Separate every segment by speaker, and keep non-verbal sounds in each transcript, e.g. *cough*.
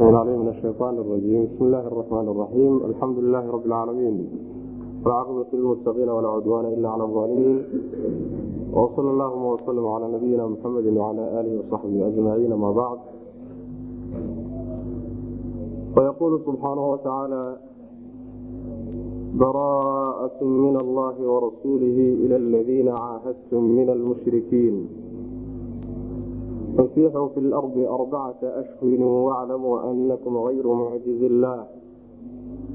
Speaker 1: عليه من الشيطان الرجيم بسم الله الرحمن الرحيم الحمد لله رب العالمين والعاقبة للمتقين ولا عدوان إلا على الظالمين وصلى اللهم وسلم على نبينا محمد وعلى آله وصحبه أجمعين ما بعد ويقول سبحانه وتعالى براءة من الله ورسوله إلى الذين عاهدتم من المشركين فسيحوا في الأرض أربعة أشهر واعلموا أنكم غير معجز الله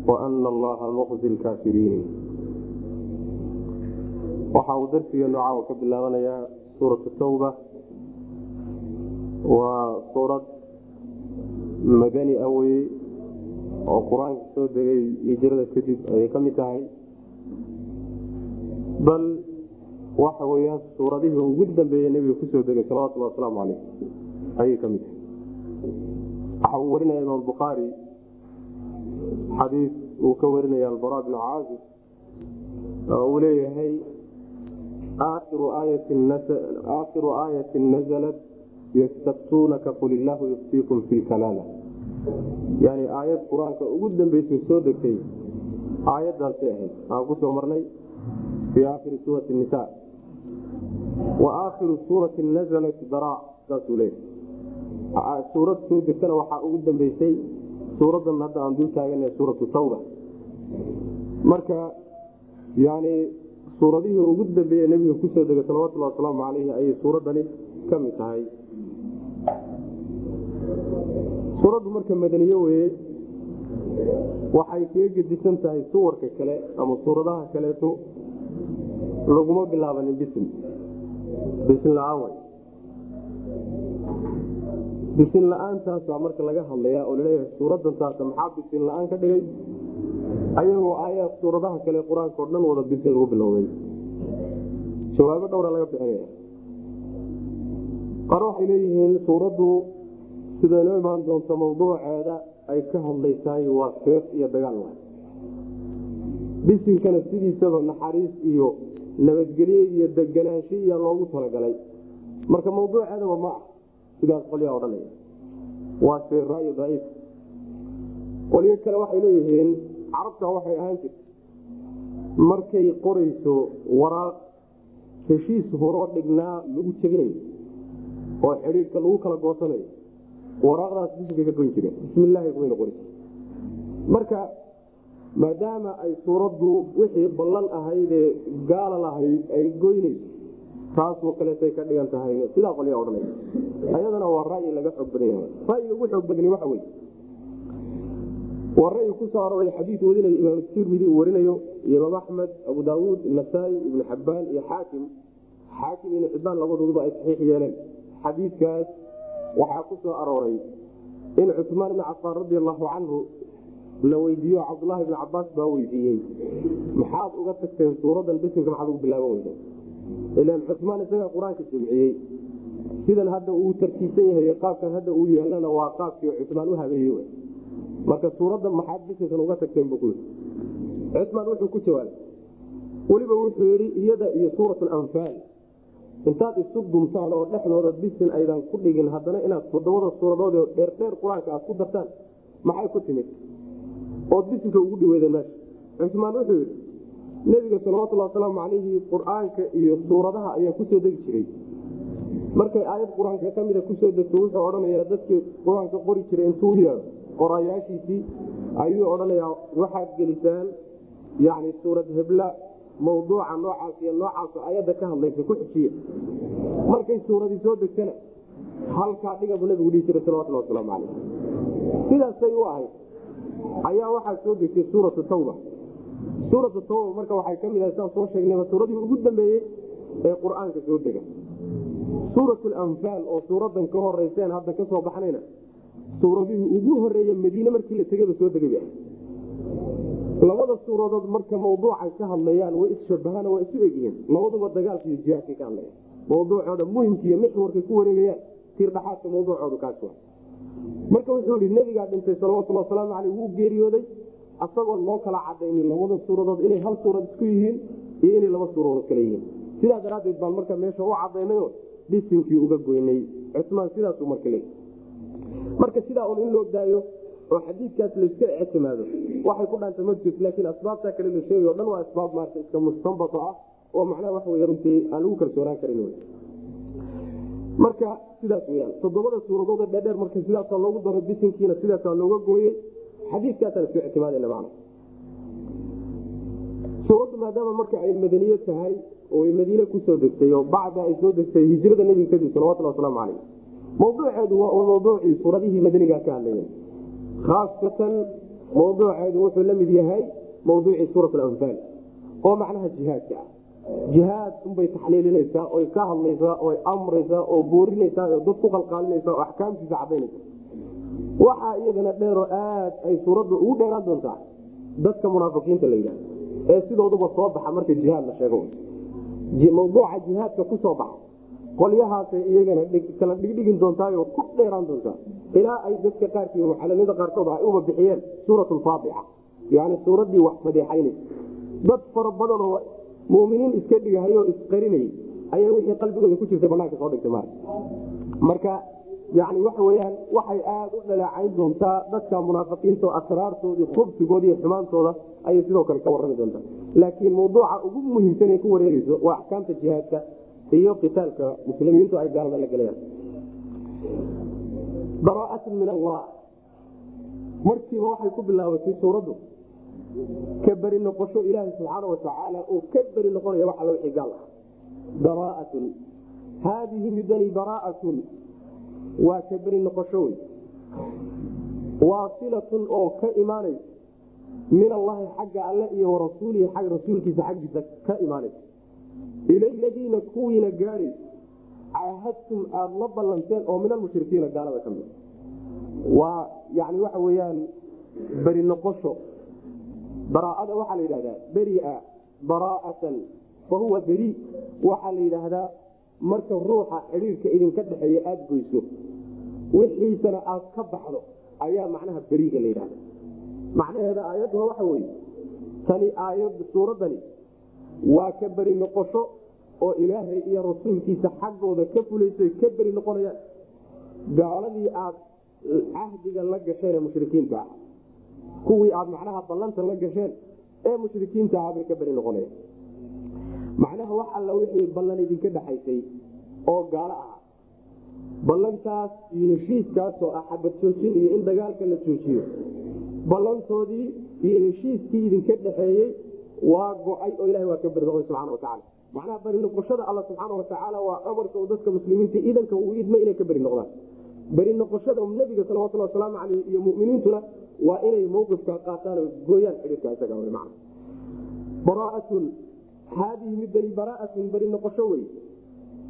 Speaker 1: وأن الله muqsi lkaafiriin waxa uu darsiga nooca ka bilaabanayaa suuratu tawba. Waa suurad madani a ah weye oo qur'aanka soo degay hijrada kadib ayay ka mid tahay. Bal waxa weyaan suuradihii ugu dambeeyey nebiga ku soo degay salawatulli wasalaamu caleyh ayay ka mid waxa uu warinaya imaam bukhaari xadiis uu ka warinaya albara bnu caazib oo uu leeyahay aakhiru aayati nazalat yastaftuunaka qul illaahu yuftiikum fi kalaala. Yani aayad qur'aanka ugu dambeysay soo degtay aayadaasay ahayd. Aan ku soo marnay fii aakhiri suurati nisa wa aakhiru suurati bara saasuu leeyahay suurad soo degtana waxaa ugu dambeysay suuradan hadda aan dul taagana suuratu tawba marka yani suuradihii ugu dambeeye nebiga ku soo degay salawatulli wasalaamu caleyhi ayay suuradani ka mid tahay suuraddu marka madaniye weye waxay kaga gedisan tahay suwarka kale ama suuradaha kaleeto laguma bilaabanin bisin bisin la'aan bisin la'aantaasa marka laga hadlayaa oo la leeyahay suuradan taasa maxaa bisin la'aan ka dhigay? Ayagoo aayaad suuradaha kale qur'aanka o dhan wada bisin lagu bilowday jawaabo dhowra laga bixinaya qaar waxay leeyihiin suuraddu siday noo imaan doonto mawduuceeda ay ka hadlaysaay waa seef iyo dagaal wa bisinkana sidiisaba naxariis iyo nabadgelye iyo deganaansho iya loogu talagalay. Marka mawduuceedaba ma ah sidaas qolyaa odhanaya waa se ra'yi daciif. Qolyo kale waxay leeyihiin carabta waxay ahaan jirta markay qorayso waraaq heshiis horoo dhignaa lagu jebinayo oo xidhiidhka lagu kala goosanayo waraaqdaas bisinka ka goyn jireen. Bismillaahi kumayna qori marka maadaama ay suuraddu wixii ballan ahaydee gaala lahayd ay goynayso taasoo kaleetay ka dhigan tahay. Sidaa qolyaa odhanaya ayadana waa ra'yi laga xoog badan ra'yiga ugu xoog badani waxa weye waa ra'yi ku soo aroray xadiid wadinayo imaam tirmidi uu warinayo iyo imaam axmed abu daawuud nasaa-i ibnu xabbaan iyo xaakim. Xaakim ibnu xibbaan labadooduba ay saxiix yeeleen. Xadiidkaas waxaa ku arooray in cusmaan ibni cafaan radi allahu canhu la weydiiyo cabdulahi ibni cabaas baa weydiiyey. Maxaad uga tagteen suuradan bisinka maxaad ugu bilaaban weyda ilan cusmaan isagaa qur'aanka jamciyey sidan hadda uu tartiibsan yahay qaabkan hadda uu yeelana waa qaabkii cusmaan u habeeye marka suuradda maxaad bisinkan uga tagteen bu cusmaan wuxuu ku jawaabay. Weliba wuxuu yidhi iyada iyo suurat anfaal intaad isu dumtaan oo dhexdooda bisin aydan ku dhigin haddana inaad toddobada suuradood dheerdheer qur'aanka aad ku dartaan maxay ku timid ood bisinka ugu dhaweyda meesha. Cusmaan wuxuu yidhi nebiga salawatulli wasalaamu calayhi qur'aanka iyo suuradaha ayaa ku soo degi jiray. Markay aayad qur'aanka ka mida ku soo degto wuxuu odhanayaa dadkii qur'aanka qori jiray intuu yeero qorayaashiisii ayuu odhanayaa waxaad gelisaan yani suurad hebla mawduuca noocaas iyo noocaas ayadda ka hadlaysa ku xijiya markay suuradii soo degtana halkaa dhigabu nabigu dhihi jiray salawatulli wasalaamu calayh sidaasay u ahayd ayaa waxaa soo degtay suuratu tawba. Suuratu tawba marka waxay ka mid saan soo sheegnayba suuradii ugu dambeeyey ee qur'aanka soo dega. Suurat lanfaal oo suuradan ka horeyseen hadda ka soo baxnayna suuradihii ugu horeeye madiine markii la tegaba soo degay labada suuradood marka mawduucay ka hadlayaan way isshabahaan waa isu egyihiin. Labaduba dagaalka iyo jihaadkay ka hadlayaan. Mawduucooda muhimka iyo mixwarkay ku wareegayaan tiirdhaxaadka mawduucoodu kaas marka wuxuu ihi nebigaa dhintay salawatulli wasalaamu caleyh wuu geeriyooday asagoon loo kala cadaynin labada suuradood inay hal suurad isku yihiin iyo inay laba suuradood kale yihiin. Sidaa daraaddeed baan marka meesha u cadaynayo dhisinkii uga goynay. Cusmaan sidaasuu marka leey marka sidaa un in loo daayo oo xadiidkaas layska ictimaado waxay ku dhaanta ma jirto laakiin asbaabtaa kale la sheegay o dhan waa asbaab maarata iska mustanbato ah oo macnaha waxa wey runtii aan lagu kalsoonaan karin marka sidaas weyaan toddobada suuradood dheerdheer marka sidaasaa loogu daro bisinkiina sidaasaa looga gooyey xadiiskaasaan isku ictimaadana macna suuraddu maadaama marka ay madaniyo tahay oo ay madiine ku soo degtay oo bacda ay soo degtay hijrada nebiga kadib salawatulli wasalaamu caleyh mawduuceedu waa uu mawduucii suuradihii madanigaa ka hadlayeen. Khaasatan mawduuceedu wuxuu la mid yahay mawduucii suurat alanfaal oo macnaha jihaadka ah jihaad unbay taxliilinaysaa oy ka hadlaysaa oy amraysaa oo boorinaysaa oo dad ku qalqaalinaysaa oo axkaamtiisa cadaynaysa waxaa iyadana dheeroo aad ay suuraddu ugu dheeraan doontaa dadka munaafiqiinta la yidhahda ee sidooduba soo baxa marka jihaad la sheego. Mawduuca jihaadka ku soo baxa qolyahaasay iyagana kala dhigdhigin doontaayoo ku dheeraan doontaa. Ilaa ay dadka qaarkii mucalamada qaarkood ay uba bixiyeen suurat yani suuraddii wax fadeexaynaysa dad fara badanoo muminiin iska dhigahayoo isqarinayay ayaa wixii qalbigooda ku jirtay banaanka soo dhigtay mar marka yani waxa weyaan waxay aada u dhaleecayn doontaa dadka munaafiqiinta oo asraartoodii khubsigoodi iyo xumaantooda ayay sidoo kale ka warrami doontaa. Laakiin mawduuca ugu muhiimsan ee ku wareegeyso waa axkaamta jihaadka iyo qitaalka muslimiintu ay gaalada la gelayaan baraaatun min allah. Markiiba waxay ku bilaabatay suuraddu ka beri noqosho ilaaha subxaana watacaala oo ka beri noqonaya wax alla wixii gaal ah. Baraaatun haadihi midani baraaatun waa ka beri noqosho wey. Waasilatun oo ka imaanaysa min allahi xagga alle iyo warasuulihi rasuulkiisa xaggiisa ka imaanaysa ila ladiina kuwiina gaadhaysa caahadtum aada la ballanteen oo min almushrikiina gaalada ka mid. Waa yani waxa weyaan beri noqosho baraaada waxaa la yidhahdaa beria baraa'atan fa huwa beri. Waxaa la yidhaahdaa marka ruuxa xidhiirka idinka dhexeeya aada goyso wixiisana aad ka baxdo ayaa macnaha beriga la yidhahda macnaheeda aayadduha waxa weye tani aayad suuraddani waa ka beri noqosho oo ilaahay iyo rasuulkiisa xaggooda ka fulayso ka beri noqonayaan. Gaaladii aad cahdiga la gasheen ee mushrikiinta. ah kuwii aad macnaha ballanta la gasheen ee mushrikiinta ah bay ka beri noqonayaan macnaha wax alla wixii ballan idinka dhexaysay oo gaalo ah. Ballantaas iyo heshiiskaasoo ah xabad joojin iyo in dagaalka la joojiyo. Ballantoodii iyo heshiiskii idinka dhexeeyey waa go'ay oo ilaha waa ka beri noqday subxana watacaala macnaha beri noqoshada alla subxaana watacaala waa amarka dadka muslimiinta idanka uu idma inay ka beri noqdaan beri noqoshada nabiga salawatulhi wasalaamu aleyh iyo muminiintuna waa inay mawqifka qaataan oo gooyaan xidhiirka isaga man baraaatun haadihi midani baraaatun beri noqosho wey.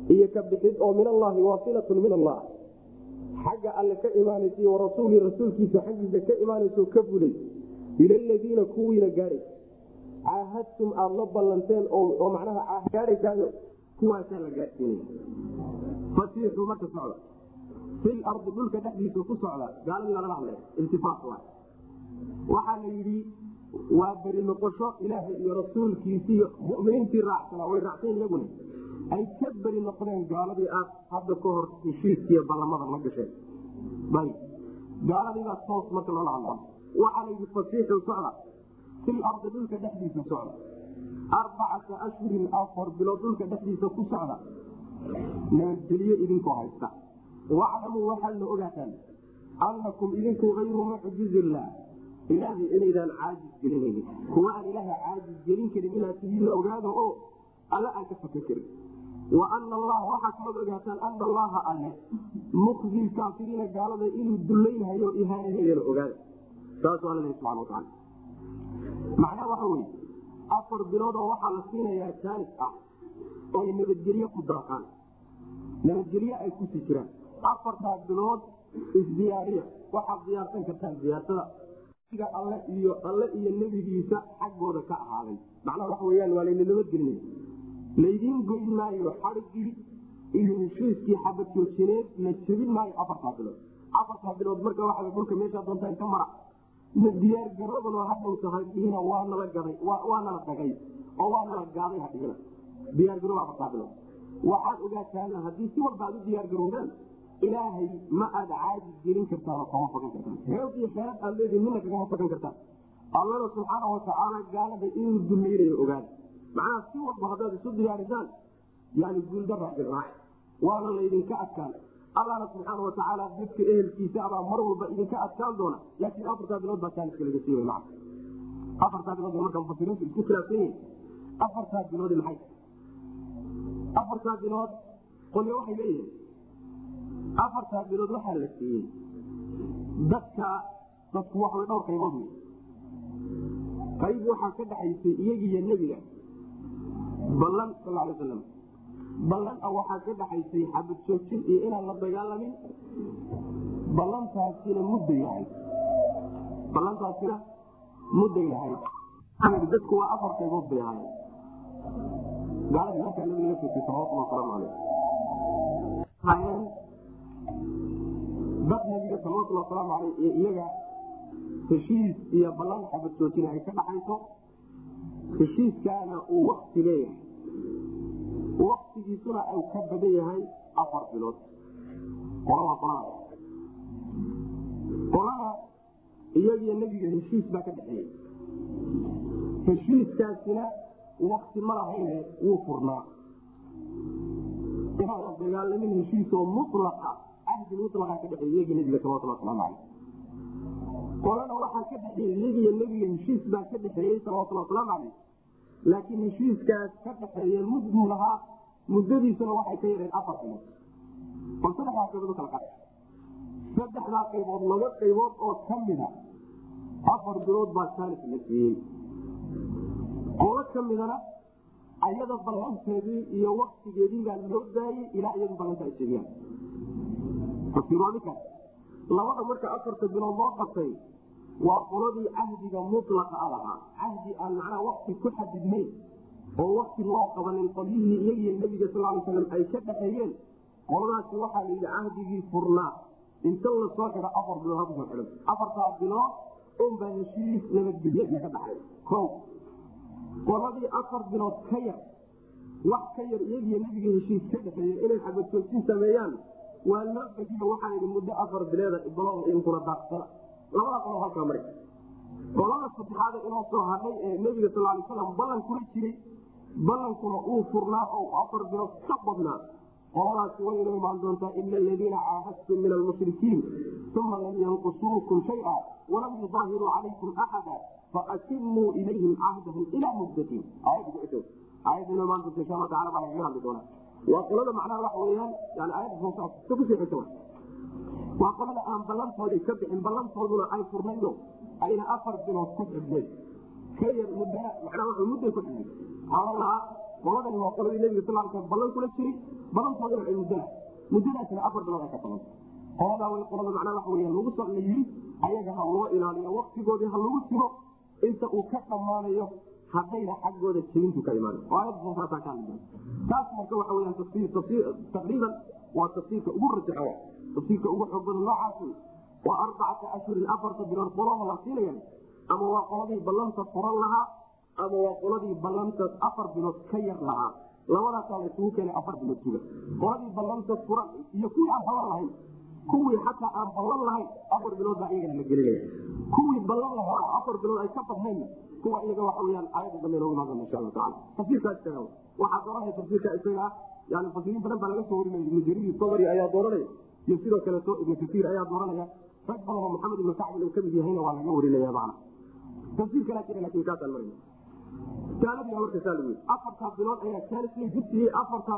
Speaker 1: Iyo ka oo min allahi waasilatun min allah xagga alle ka imaanaysa warasuuli rasuulkiisa xaggiisa ka imaanayso ka fulay ila ladiina kuwiina gaadhay. Caahadtum aada la ballanteen oo macnaha gaadhaysaayo kuwaasaa la gaadhsiinaya fasiixuu marka socda fil ardi dhulka dhexdiisa ku socda. Gaaladii laga hadlay. Iltifaat waay waxaa la yidhi waa beri noqosho ilaahay iyo rasuulkiisi iyo muminiintii raacsana way raacsayn iyaguna ay ka beri noqdeen gaaladii aad hadda ka hor heshiiskiiyo ballamada la gasheen. Gaaladiibaa toos marka loola hadla waxaa la yidhi fasiixu socda fil ardi dhulka dhexdiisa socda. Arbacata ashhurin afar bilood dhulka dhexdiisa ku socda. Nabadgeliyo idinkoo haysta waclamuu waxaad la ogaataan annakum idinku ayru mucjizillaah ilaahay inaydaan caajis gelinaynin kuwa aan ilaaha caajis gelin karin inaad tihiin la ogaado oo alle aan ka fakan karin wa ana allaha waxaad kalood ogaataan ana allaha alle mukzi kaafiriina gaalada inuu dullaynhayo o ihaanahayana ogaada saasuu alla subana wataala macnaha waxa weye afar bilood oo waxaa la siinayaa jaanis ah oy nabadgelyo ku daaqaan nabadgelyo ay ku sii jiraan afartaa bilood isdiyaariya waxaad diyaarsan kartaan diyaarsada alle iyo alle iyo nebigiisa xaggooda ka ahaaday. Macnaha waxa weyaan waa layna nabadgelinaya laydiin goyn maayo xadhigii iyo heshiiskii xabad joojineed la jebin maayo afartaa bilood. Afartaa bilood marka waa dhulka meeshaa doontaan ka mara. Diyaar garoobanoo hadhow tahay dhihina waa nala gaday waa nala dhagay oo waa nala gaaday hadhihina diyaar garoob afartaa bilood. Waxaad ogaataan haddii si walba aad u diyaar garoodaan ilaahay ma aada caajis gelin kartaan kama fagan kartaan xoog iyo xeelad aad leedihin mina kagama fagan kartaan allana subxaana watacaala gaalada inuu dumaynayo ogaada. Macnaha si walba haddaad isu diyaarisaan yani guuldaraa diraac waana laydinka adkaan. Allana subxaana watacaala dadka ehelkiisa abaa mar walba idinka adkaan doona. Laakiin afartaa bilood baa taaniska laga siiway afartaa bilood marka mufasiriintu isku khilaafsan yihiin afartaa bilood maxay? Afartaa bilood qolyo waxay leeyihiin afartaa bilood waxaa la siiyey. Dadka dadku waxway dhowr qaybood qayb waxaa ka dhaxaysay iyagiiyo nebiga. Ballan sal alay aslam ballan a waxaa ka dhaxaysay xabad joojin iyo inaan la dagaalamin ballantaasina mudday lahayd ballantaasina mudday lahayd dadku waa afar qaybood bay ahaayeen gaaladii markaa nabiga la joogtay salawatullah wasalaamu caleyh hayeen dad nabiga salawatullah wasalaamu aleyh iyo iyaga heshiis iyo ballan xabad joojin ay ka dhaxayso heshiiskaana uu wakti leeyahay. Waktigiisuna uu ka badan yahay afar bilood. Qolada qolada. Qolada iyagiyo nebiga heshiis baa ka dhexeeyey heshiiskaasina wakti ma lahayne wuu furnaa. Inaan la dagaalamin heshiisoo mulaqa mulaqa ka dhexeey iyagii nebiga salawatullah wasalaamu caleyh qolana waxaa ka dhexeeyey iyagiyo nebiga heshiis baa heshiiskaas ka dhexeeye mudduu lahaa muddadiisuna waxay ka yareen qaybood laba qaybood oo ka mida afar bilood ayada ballanteedii iyo waktigeedii baa loo daayey ilaa iyadu ballanta ay jeediyaan asimaamikaas labada marka afarta bilood loo qabtay waa qoladii cahdiga mulaqa a lahaa cahdi aan macnaha wakti ku xadidnayn oo wakti loo qabanin qolyihii iyagiyo nebiga sal ly slam ay ka dhaxeeyeen qoladaasi waxaa la yidhi cahdigii furnaa. Inta la soo xidho afar bilood ku soo xidhan afartaa bilood unbaa heshiis nabadgelyo ka dhaxay o qoladii afar bilood ka yar wax ka yar iyagiyo nebiga heshiis ka dhexeeye inay xabadjoojin sameeyaan waa loo bajiyo waxaa yidhi muddo afar bileeda bilood inkuna daaqsana labada qolo halkaa mari. Qolada saddexaada inoo soo hadhay ee nebiga sal lay slam ballan kula jiray. Ballankuna uu furnaa oo afar bilood ka badnaa. Qoladaasi way inoo imaan doontaa ila aladiina caahadtum min almushrikiin uma lam yanqusuukum shaya walam yudaahiruu calaykum axada faatimuu ilayhim cahdahum ilaa muddatin aayadda inoo imaan doonta insha alla tacala baa lagaga hadli doonaa waa qolada macnaha waxa weyaan yani aayadda soo ku sii xigta waa qolada aan ballantoodi ka bixin ballantooduna ay furnayno ayna afar bilood ku xidhnay ka yar mud manaa mudday ku xidhnay. Waxaa lahaa qoladani waa qoladii nebiga sal sl ballan kula jiri ballantooduna ay muddada muddadaasina afar bilood ay ka badan qoladaa way qolada macnaa waxa weya lagu soo ayaga ha loo ilaaliyo waktigoodii ha lagu jiro inta uu ka dhammaanayo haddayna xaggooda jebintu ka hadli taas marka weyaan taqriiban waa tafsiirka ugu rajaxa tafsiirka ugu xoog badan noocaas waa arbacata ashhurin afarta bilood qolada la siinaya ama waa qoladii ballanta furan lahaa ama waa qoladii ballantaas afar bilood ka yar lahaa. Labadaasaa la keenay afar bilood suga qoladii ballanta furan iyo kuwii aan ballan lahayn kuwii xataa aan ballan lahayn afar bilood baa iyagana la gelinaya kuwii ballan lahaa afar bilood ay ka badnayn kuwa iyaga waxa weyaan aayadda dambe noogu imaan doona insha allahu tacala tafsiirkaa isaga waxaa dooranaya tafsiirka isaga yani fasiriin badan baa laga soo warinaya ibnu jariir sabri ayaa dooranaya iyo sidoo kaleeto ibnu kasiir ayaa dooranaya rag badan oo maxamed ibnu kacbin uu ka mid yahayna waa laga warinaya macna tafsiir kalaa jira laakiin kaasaan marayna jaaladiina marka saa lagu yii afartaa bilood ayaa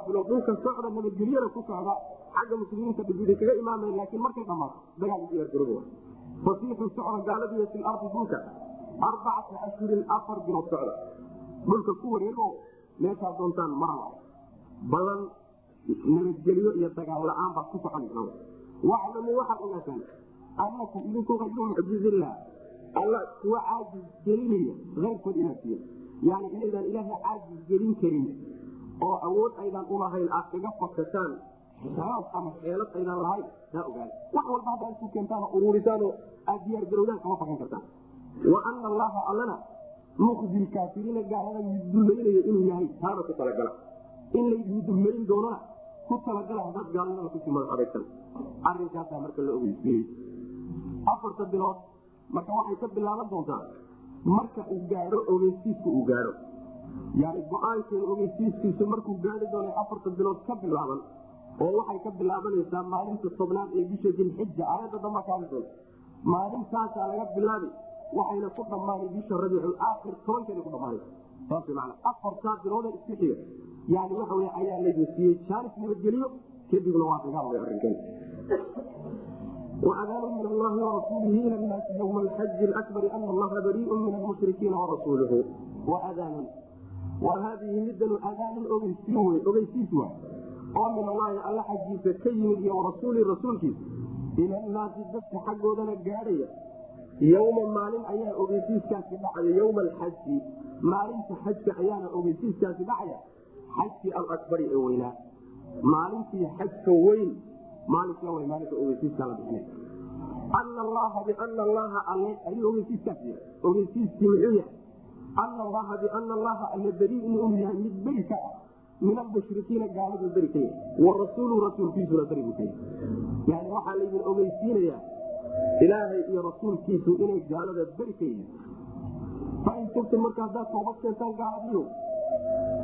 Speaker 1: bilood dhulka socda nabadgelyada ku socda. Xagga muslimiinta dhibida kaga imaamaya laakiin markay dhamaato dagaal socda gaaladiiyo fil ardi dhulka arbacata ashhurin afar bilood socda. Dhulka ku wareego meeshaa doontaan marla balan nabadgelyo iyo dagaal la'aan ku soconaysa waclamu waxaad ogaataan anakum idinku ayru mucjizillah alla kuwa caajis gelinaya keyrkood inaad tihin yani inaydaan ilaaha caajis gelin karin oo awood aydaan ulahayn aad kaga fakataan xisaab ama xeelad aydaan lahayn taa ogaada. Wax walba haddaa isku keentaan uruurisaanoo aad diyaar garowdaan kama fakan kartaan. Wa ana allaha allana muqdi kaafiriina gaalada middulaynayo inuu yahay taana ku talagala. In laydin dullayn doonana ku ku talagala hadaad gaalnimada ku sii madax adagsan arinkaasaa marka la ogeysiiyey afarta bilood marka waxay ka bilaaban doontaa marka uu gaadho ogeysiisku uu gaadho. Yani go'aankeeda ogeysiiskiisu markuu gaari doono afarta bilood ka bilaaban oo waxay ka bilaabanaysaa maalinta tobnaad ee bisha dilxija aayadda damba kaadi doonta maalintaasaa laga bilaabi waxayna ku dhammaanay bisha rabiicul aakhir tobankeeda ku dhammaanay. Saas man afartaa bilooda isku xiga yani waxa ayaa laydu siiyey jaanis nabadgeliyo kadibna waa dagaal way arrinkeen وأذان من الله ورسوله إلى الناس يوم الحج الأكبر أن الله بريء من المشركين ورسوله وأذان وهذه مدة أذان أغيسيسوا ومن الله ألا حجيس كيم ورسول رسولك إلى الناس الدفع حقه ذلك قارية يوم مالين أيان أغيسيس كاسي بعد يوم الحج مالين حج أيان أغيسيس كاسي بعد حج الأكبر أوينا مالين في حج وين maalinka w maalinka ogeysiiska la bixinay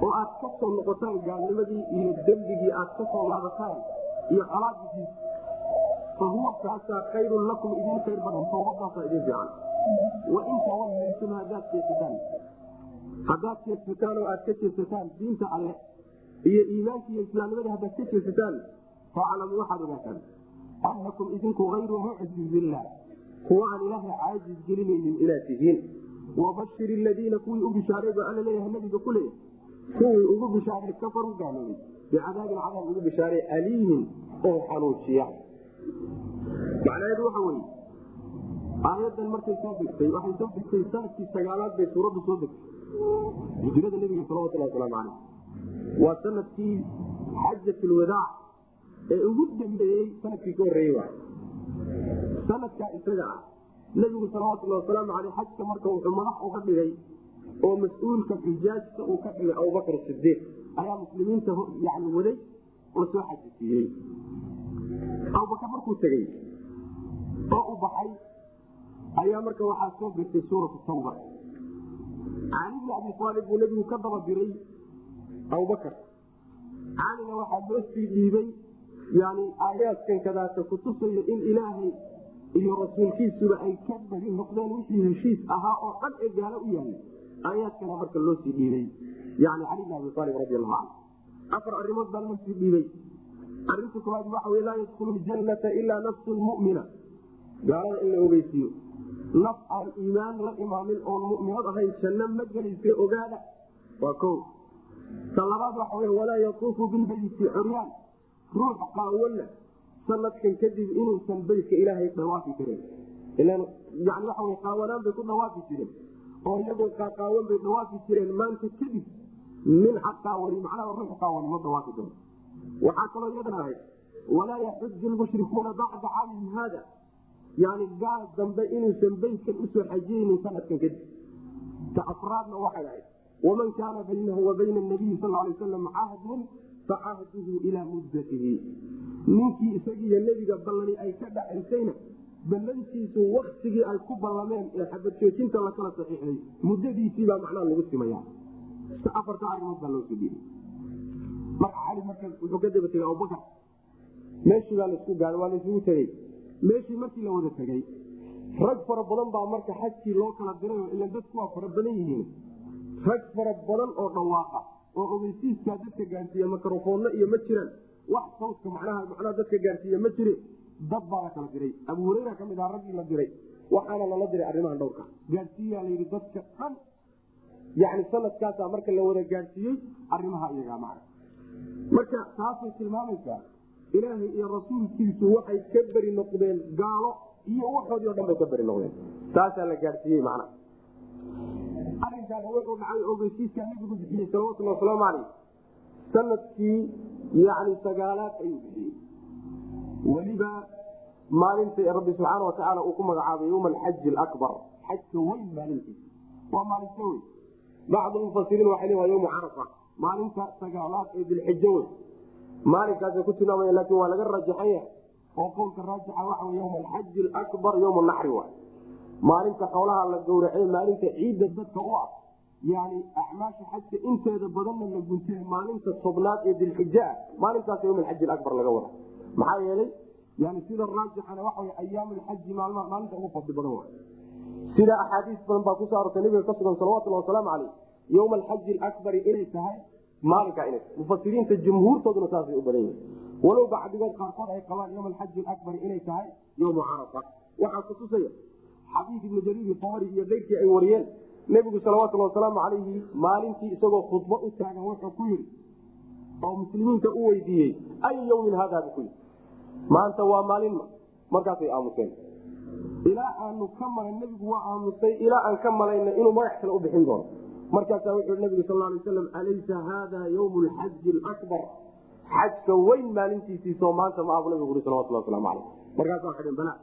Speaker 1: oo aad ka soo noqotaan gaalnimadii iyo dembigii aad ka soo laabataan iyo colaadiis fa huwa kaasaa khayrun lakum idin khayr badan toobadaasaa idin fiican. Wain tawallaytum haddaad jeesataan haddaad jeedsataan oo aad ka jeedsataan diinta alle iyo iimaanka iyo islaamnimadii haddaad ka jeedsataan faclamu waxaad ogaataan. Annakum idinku hayru mucjizillah kuwa aan ilaahay caajis gelinaynin inaad tihiin. Wabashir ladiina kuwii u bishaaray baa alla leeyahay nabiga ku leeyahay. Kuwii ugu bishaaray kafaru gaaloobay bicadaabin cadaab ugu bishaaray aliimin oo xanuujiya macnaheedu waxa weye aayadan markay soo degtay waxay soo degtay sannadkii sagaalaad bay suuraddu soo degtay hijrada nebiga salawatulhi wasalaamu caleyh waa sannadkii xajatlwadaac ee ugu dambeeyey sannadkii ka horreeyey waay sanadkaa isaga ah nebigu salawatullahi wasalaamu caleyh xajka marka wuxuu madax uga dhigay oo mas'uulka xujaajka uu ka dhigay abubakr sidiiq ayaa muslimiinta yani waday oo soo xajisiiyey abubakar markuu tegey oo u baxay ayaa marka waxaa soo degtay suuratu tawba. Cali bni abi aalib buu nebigu ka daba diray abubakar. Calina waxaa loo sii dhiibay yani aayaadkan kadaata kutusayo in ilaahay iyo rasuulkiisuba ay ka bari noqdeen wixii heshiis ahaa oo dhan ee gaalo u yahay aayaadkana marka loo sii dhiibay. Yani cali bn abi aalib radi allahu canhu afar arrimood baa loo sii dhiibay. Arinta koowaad waxa wey laa yadkulu ljannata ilaa nafsu lmumina gaalada in la ogeysiiyo. Naf aan iimaan la imaamin oon muminad ahayn janno ma gelaysa ogaada. Waa ko ta labaad waxa wey walaa yatuufu bilbeyti curyaan. Ruux qaawana sanadkan kadib inuusan beytka ilaahay dhawaafi karin. Qaawanaan bay ku dhawaafi jireen oo iyagoo qaaqaawan bay dhawaafi jireen maanta kadib nin xaqaawani macnaha ruux qaawani ma dhawaafi karo waxaa kaloo iyadana ahayd walaa yaxuju lmushrikuuna bacda caamihim haada. Yani gaal dambe inuusan beytkan u soo xajiyeynin sanadkan kadib. Ta afraadna waxay ahayd waman kaana baynahu wa bayna nabiyi sal lay wasalam cahdun facahduhu ilaa muddatihi. Ninkii isagiiyo nebiga ballani ay ka dhacaysayna ballantiisu waktigii ay ku ballameen ee xabadjoojinta lakala saxiixday muddadiisiibaa macnaha lagu simaya afarta arimood baa loo soo marka cali marka wuxuu ka daba tegay abubakar. Meeshii baa la isku gaada waa laisugu tegey meeshii markii la wada tegey rag fara badan baa marka xajkii loo kala diray ila dadku waa fara badan yihiin. Rag fara badan oo dhawaaqa oo ogeysiiskaa dadka gaarsiiya mikrofoonno iyo ma jiraan. Wax sawdka macnaha macnaha dadka gaarsiiya ma jire dad baa la kala diray abu hureyra ka mid aha raggii la diray waxaana lala diray arrimahan dhowrka. Gaarsiiyaa layidhi dadka dhan. Yani sanadkaasaa marka la wada gaadhsiiyey arimaha iyagaa macna marka taasay tilmaamaysaa ilaahay iyo rasuulkiisu waxay ka beri noqdeen gaalo iyo waxoodii o dhan bay ka beri noqdeen. Taasaa la gaadhsiiyey macna. Arinkaana wuxuu dhacay ogeysiiskaa nabigu bixiyey salawatulli wasalaamu caleyh sannadkii yani sagaalaad ayuu bixiyey weliba maalinta rabbi subxaana watacaala uu ku magacaabay yowma alxaji alabar xajka weyn maalintiisa waa maalinta weyn. Bacdu mufasiriin waxay le waa yowma carafa maalinta sagaalaad ee dilxijo wey maalinkaasay ku tilmaamaya laakin waa laga rajaxan yahay oo qowlka raajixa waxa wey yowma alxaji alabar yowma naxri waay. Maalinta xoolaha la gowracay maalinta ciidda dadka u ah yani acmaasha xajka inteeda badanna la guntay maalinta tobnaad ee dilxija ah maalintaas yowm alxaji alabar laga wada maxaa yeelay yani sida raajixana wey ayaam maalmaha maalinta ugu fadli badan sida axaadiis badan baa ku soo arortay nabiga ka sugan salawatulhi wasalaamu caleyh yowma alxaji alakbari inay tahay maalinkaa inay mufasiriinta jumhuurtooduna saasay u badan yihiin walow bacdigood qaarkood ay qabaan yowma alxaji alakbari inay tahay yowmu carafa. Waxaa kutusaya xadiid ibnu jariir tabari iyo keyrkii ay wariyeen nebigu salawatulhi wasalaamu calayhi maalintii isagoo khudbo u taagan wuxuu ku yidhi oo muslimiinta u weydiiyey ay yowmin haada bu ku yidhi maanta waa maalinma markaasay aamuseen. Ilaa aanu ka malay nebigu waa aamusay. Ilaa aan ka malayna inuu magax kale u bixin doono. Markaasaa wuxuu nabigu sal lay waslam alaysa haada ywm lxaji alabar xajka weyn maalintiisiisoo maanta ma abu nabigu ui salawatulhi waslamu aleyh markaasaa xidhin bala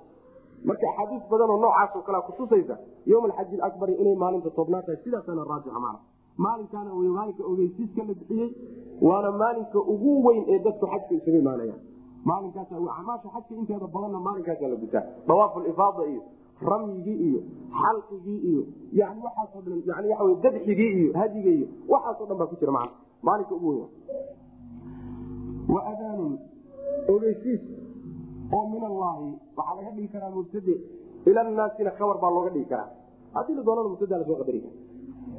Speaker 1: marka axaadiis badan oo noocaasoo kalea kutusaysa ywm alxaji alabari inay maalinta tobnaad tahay sidaasana raajixa maana maalinkaana w maalinka ogeysiiska la bixiyey waana maalinka ugu weyn ee dadku xajka isugu imaanayaan maalinkaas amaasha xajka inteeda badanna maalinkaasa la gutaa. Dawaaf lifaada iyo ramyigii iyo xalqigii iyo yani waxaasoo dhan yani waa dabxigii iyo hadiga iyo waxaasoo dhan baa ku jira man maalinka ugu weyn. Wa adaanun ogeysiis oo min allaahi waxaa laga dhigi karaa mubtade ila naasina kabar baa looga dhigi karaa. Haddii la doonana mubtada la soo qadari kara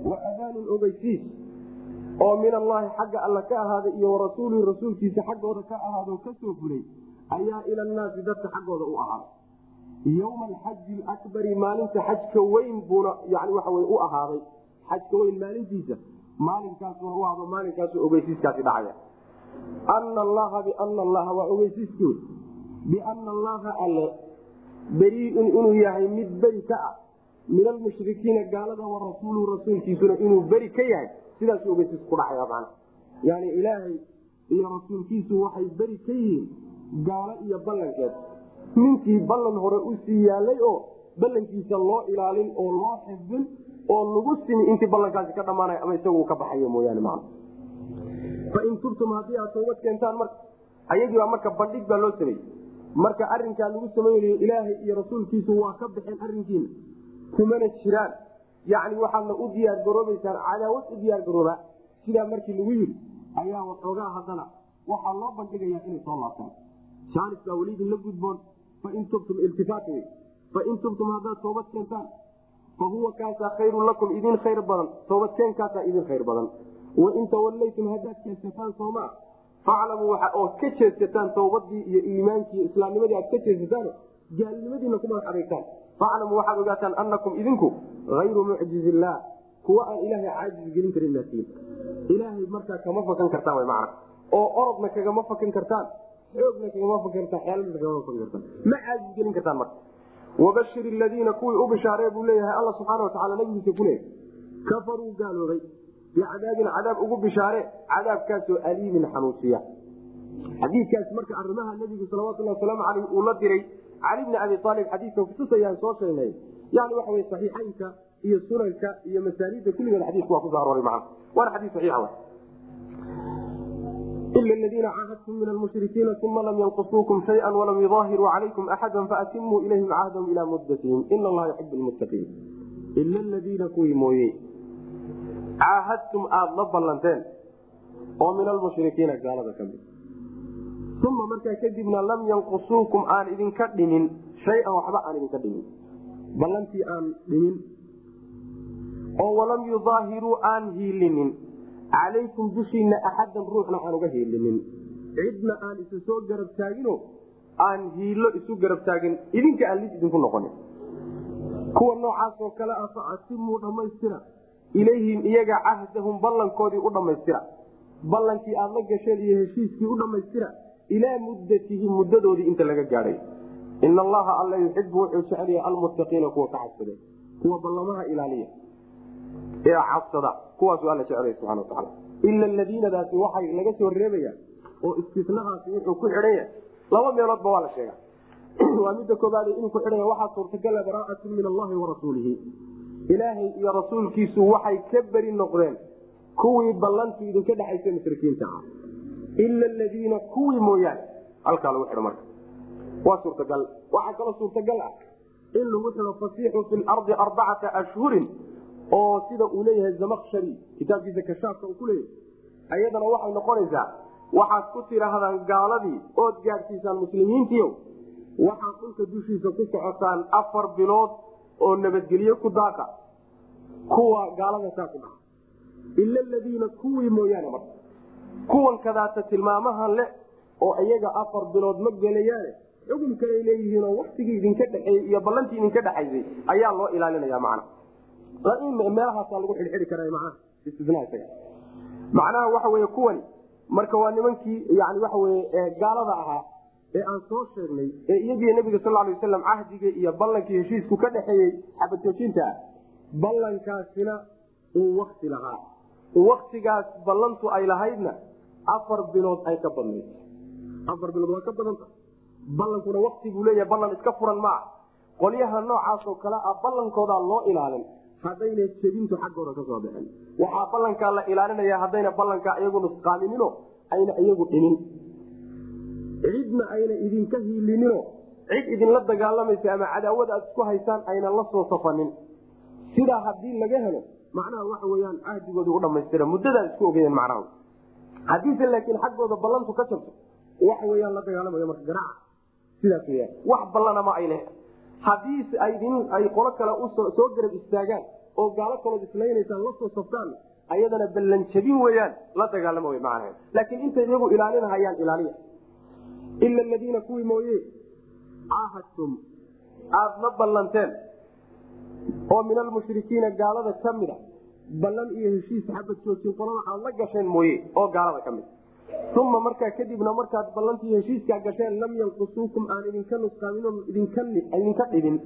Speaker 1: wa adaanun ogeysiis oo min allaahi xagga alla ka ahaaday iyo warasuulihi rasuulkiisa xaggooda ka ahaado ka soo fulay ayaa ila naasi dadka xaggooda u ahaaday yowma alxaji alakbari maalinta xajka weyn buuna yani waxa u ahaaday. Xajka weyn maalintiisa maalinkaasuna u ahdo maalinkaasu ogeysiiskaasi dhacaya. Ana allaha biana allaha waa ogeysiiskood biana allaha alle beriiun inuu yahay mid beri ka ah. Min almushrikiina gaalada wa rasuuluhu rasuulkiisuna inuu beri ka yahay sidaasu ogeysiis ku dhacaya mana yani ilaahay iyo rasuulkiisu waxay beri ka yihiin gaalo iyo ballankeed. Ninkii ballan hore u sii yaalay oo ballankiisa loo ilaalin oo loo xifdin oo lagu simi intii ballankaasi ka dhamaanay ama isagu ka baxayo mooyaane man fain tubtum haddii aad toobad keentaan marka ayagii baa marka bandhig baa loo sameeyey marka arinkaa lagu samaynayo ilaahay iyo rasuulkiisu waa ka baxeen arinkiina kumana jiraan yani waxaadna u diyaar garoobaysaan cadaawad u diyaar garooba sidaa markii lagu yidhi ayaa waxoogaa haddana waxaa loo bandhigayaa inay soo laabtaan. Jaanis baa weli idinla gudboon fain tubtum iltifaat wey fain tubtum haddaad toobad keentaan fa huwa kaasaa khayrun lakum idin khayr badan toobadkeenkaasaa idin khayr badan. Wain tawallaytum haddaad jeesataan soomaa faclamuu waxa ood ka jeesataan towbadii iyo iimaankii islaamnimadii aad ka jeesataan gaalnimadiina ku madax adeegtaan faclamuu waxaad ogaataan anakum idinku ayru mucjiz illaah kuwa aan ilaahay caajis gelin karin maatiin ilaahay markaa kama fakan kartaan w mana oo orodna kagama fakan kartaan xoogna kagama fakan kartaan xeeladna kagama fakan kartaan. Ma caajis gelin kartaan marka. Wabashir ladiina kuwii u bishaaree buu leeyahay alla subxaana watacaala nabigiisa kuleeyahy kafaruu gaaloobay bicadaabin cadaab ugu bishaare cadaabkaasoo aliimin xanuusiya xadiikaas marka arimaha nabigu salawatuli wasalaamu aleyh uu la diray cali bni abi aalib xadiika kutusayaan soo sheegnay. Yani waxa wey saxiixaynka iyo sunanka iyo masaanida kulligeed xadiiku waa kuso arooray maa waana xadii saxiixa ila ladiina caahadtum min almushrikiina uma lam yanqusuukum shaya walam yudaahiruu calaykum axada faatimuu ilayhim cahdahum ilaa muddatihim ina allaha yuxib lmuttaqiin ila ladiina kuwii mooye caahadtum aada la ballanteen oo min almushrikiina gaalada ka mid uma markaa kadibna lam yanqusuukum aan idinka dhimin shay-an waxba aan idinka dhimin ballantii aan dhimin oo walam yudaahiruu aan hiilinin calaykum dushiina axadan ruuxna aan uga hiilinin cidna aan isu soo garab taagino aan hiilo isu garab taagin idinka aan lis idinku noqonin kuwa noocaasoo kale ah fa dhammaystira ilayhim iyaga cahdahum ballankoodii u dhammaystira ballankii aad la gasheen iyo heshiiskii u dhammaystira ilaa muddatihim muddadoodii inta laga gaadhay ina allaha alla yuxibu wuxuu jecelyahay almuttaqiina kuwa ka cabsada kuwa ballamaha ilaaliya ee cabsada kuwaasuu alla jecelaya subana wataala ila aladiinadaasi waxay laga soo reebaya oo istinahaasi wuxuu ku xidhan yahay laba meeloodba waa la sheega *clears throat* waa midda koobaad inuu ku xidhan yahay waxaa suurtagala baraa'atun min allahi wa rasuulihi. Ilaahay iyo rasuulkiisu waxay ka beri noqdeen kuwii ballantu idinka dhexaysa mushrikiinta. ah ila aladiina kuwii mooyaane halkaa lagu xidho marka waa suurtagal waxaa kaloo suurtagal ah in lagu xidho fasiixu fi lardi arbacata ashhurin oo sida uu leeyahay zamakshari kitaabkiisa kashaafka uu ku leeyahay ayadana waxay noqonaysaa waxaad ku tidhaahdaan gaaladii ood gaadhsiisaan muslimiintiio waxaad dhulka dushiisa ku socotaan afar bilood oo nabadgelye ku daaqa kuwa gaalada saa ku dhaca ila aladiina kuwii mooyaane marka kuwan kadaata tilmaamahan le oo iyaga afar bilood ma gelayaane xugum kaley leeyihiinoo waktigii idinka dhexeeyey iyo ballantii idinka dhexaysay ayaa loo ilaalinaya macna. Meelahaasaa lagu xidhxidhi kara isaga. Macnaha waxa weye kuwani marka waa nimankii yani waxa weye gaalada ahaa ee aan soo sheegnay ee iyagii nabiga sal lay waslam cahdiga iyo ballankii heshiisku ka dhexeeyey xabadjoojinta ah ballankaasina uu wakti lahaa. Waktigaas ballantu ay lahaydna afar bilood ay ka badnayd. Afar bilood waa ka badanta. Ballankuna wakti buu leeyahay ballan iska furan maa qolyaha noocaasoo kale ah ballankoodaa loo ilaalin. Haddayna jebintu xaggooda ka soo bixin. Waxaa ballankaa la ilaalinaya haddayna ballankaa iyagu nusqaaminino ayna iyagu dhimin cidna ayna idinka hiilinino. Cid idinla dagaalamaysa ama cadaawada aad isku haysaan ayna la soo safanin. Sidaa haddii laga helo macnaha waxa weyaan cahdigoodi u dhamaystira muddadaad isku ogeyeen macnaha haddiise laakiin xaggooda ballantu ka jabto waxa weyaan la dagaalamayo marka garaaca sidaas weyaan wax ballanama ay leh haddii aydin ay qolo kale soo garab istaagaan oo gaalo kalood islaynaysaan la soo ayadana ballan jabin weyaan la dagaalama w macnaha laakiin intay iyagu ilaalinahayaan ilaaliya. Ila aladiina kuwii mooye caahadtum aada la ballanteen. Oo min almushrikiina gaalada ka mida ballan iyo heshiis xabad joojin qolada aad la gasheen mooye oo gaalada ka mid. Uma markaa kadibna markaad ballantii heshiiskaa gasheen lam yanqusuukum aan idinka nusqaamin idinka dhibin.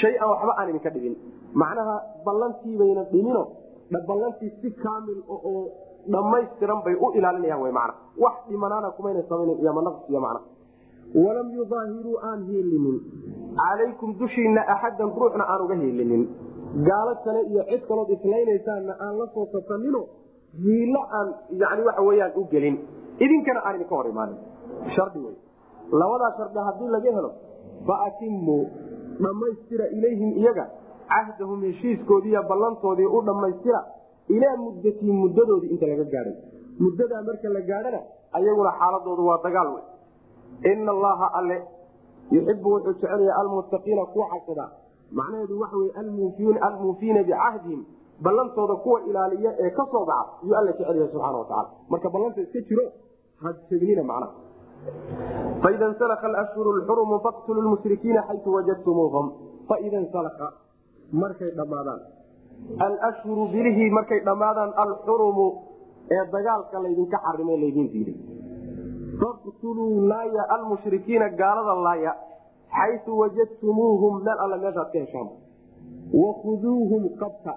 Speaker 1: Shay-an waxba aan idinka dhibin. Macnaha ballantiibayna dhimino ballantii si kaamil oo dhammaystiran bay u ilaalinayaan w mana wax dhimanaana kumayna samaynan iyo manaqs iyo macna. Walam yudaahiruu aan hiilinin calaykum dushiina axadan ruuxna aan uga hiilinin gaalo kale iyo cid kalood islaynaysaaana aan la soo safanino hiilo aan yani waxa weyaan u gelin. Idinkana aan idinka hor imaanin. Shardi wey labadaa shardi haddii laga helo faatimu dhammaystira ilayhim iyaga. Cahdahum heshiiskoodiiyo ballantoodii u dhammaystira ilaa muddatii muddadoodii inta laga gaadhay. Muddadaa marka la gaadhana ayaguna xaaladoodu waa dagaal wey ina allaha alle yuxibu wuxuu jecelaya almuttaqiina kuwa cabsada macnaheedu waxa wey almuufiina bicahdihim ballantooda kuwa ilaaliya ee ka soo baxa yuu alla jecel yahay subxana watacaala marka ballanta iska jiro hajegnina macnaha. Faida nsalaka alashhuru lxurumu faqtulu lmushrikiina xaytu wajadtumuuhum. Faida nsalaka markay dhammaadaan. Alashhuru bilihii markay dhammaadaan alxurumu ee dagaalka laydinka xarimay laydin diiday. Faqtuluu laaya almushrikiina gaalada laaya xayu wajadtumuuhum meel alle meeshaad ka heshaan wakhuduuhum qabta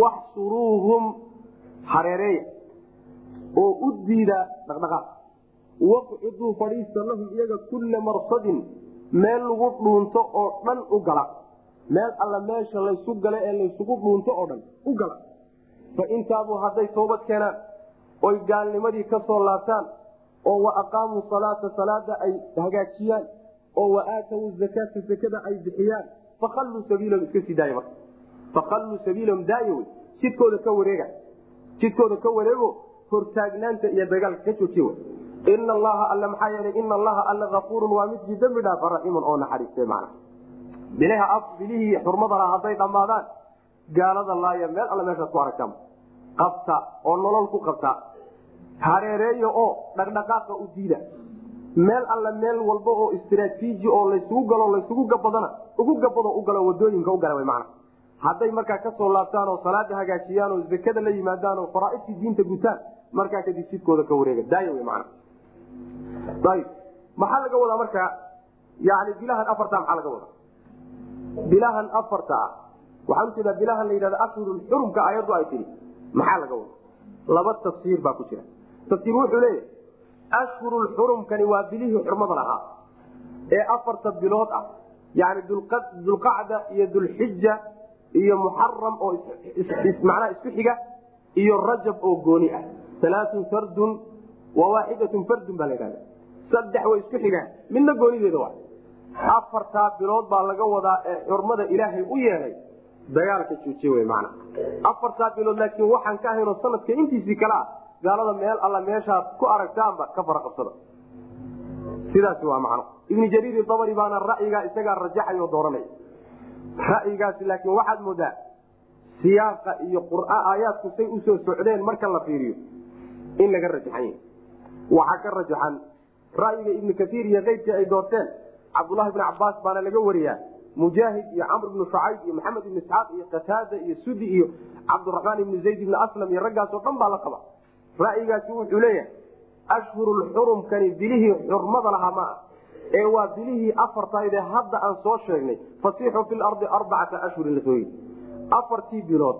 Speaker 1: waxsuruuhum hareereeya oo u diida dhaqdhaqaaq waqciduu fadhiista lahum iyaga kulla marsadin meel lagu dhuunto oo dhan u gala meel alla meesha laysu gala ee laysugu dhuunto oo dhan u gala fa intaabuu hadday toobad keenaan oy gaalnimadii ka soo laabtaan oo wa aqaamuu salaata salaada ay hagaajiyaan oo wa aatawu zakaata zakada ay bixiyaan. Fakhalluu sabiilahum iska sii daaya marka. Fakhalluu sabiilahum daaya wey. Jidkooda ka wareega. Jidkooda ka wareego hortaagnaanta iyo dagaalka ka joojiy ina allaha alle maxaa yeelay ina allaha alle afuurun waa midkii dembi dhaafa raxiimun oo naxariiste macna bilha bilihii xurmadala hadday dhammaadaan gaalada laaya meel alle meeshaad ku aragtaan qabta oo nolol ku qabta. Hareereeya oo dhaqdhaqaaqa u diida meel alle meel walba oo istraatiiji oo laysugu galo laysugu gabadana ugu gabado u waddooyinka u gala mana hadday markaa ka soo laabtaan salaada hagaajiyaan oo zakada la yimaadaan oo diinta gutaan markaa kadib jidkooda ka wareega. Daaya w man ayb maxaa laga wadaa marka yani bilahan afarta maxaa laga wadaa? Bilahan afarta ah waxaan u jeedaa bilahan la yidhahda ashhurul xurumka ayaddu ay tihi maxaa laga wada laba tafsiir baa ku jira. Tafsiir wuxuu leeyahay ashhurul xurumkani waa bilihii xurmada lahaa ee afarta bilood ah yani dulqacda iyo dulxija iyo muxaram oo macnaha isku xiga iyo rajab oo gooni ah alaatun sardun waa waaxidatun fardun baa la yidhahda saddex way isku xigaan midna goonideeda wa afartaa bilood baa laga wadaa ee xurmada ilaahay u yeelay dagaalka joojiye wey macna afartaa bilood laakiin waxaan ka ahaynoo sanadka intiisii kale ah gaalada meel alla meeshaad ku aragtaanba ka fara qabsada. Sidaasi waa macno. Ibni jariir dabari baana ra'yigaa isagaa rajaxay oo dooranaya ra'yigaasi laakiin waxaad moodaa siyaaqa iyo aayaadku say u soo socdeen marka la fiiriyo in laga rajaxan yahy waxaa ka rajaxan ra'yiga ibni kaiir iyo keyrkii ay doorteen cabdulahi bni cabaas baana laga wariyaa mujaahid iyo camr ibnu shucayb iyo maxamed ibni isxaaq iyo qataada iyo sudi iyo cabdiraxmaan ibni zayd ibni aslam iyo raggaasoo dhan baa la qaba ra'yigaasi wuxuu leeyahay ashhurulxurumkani bilihii xurmada lahaa ma ah ee waa bilihii afartaydee hadda aan soo sheegnay fasiixu fi lardi arbacata ashhurin la soo yii afartii bilood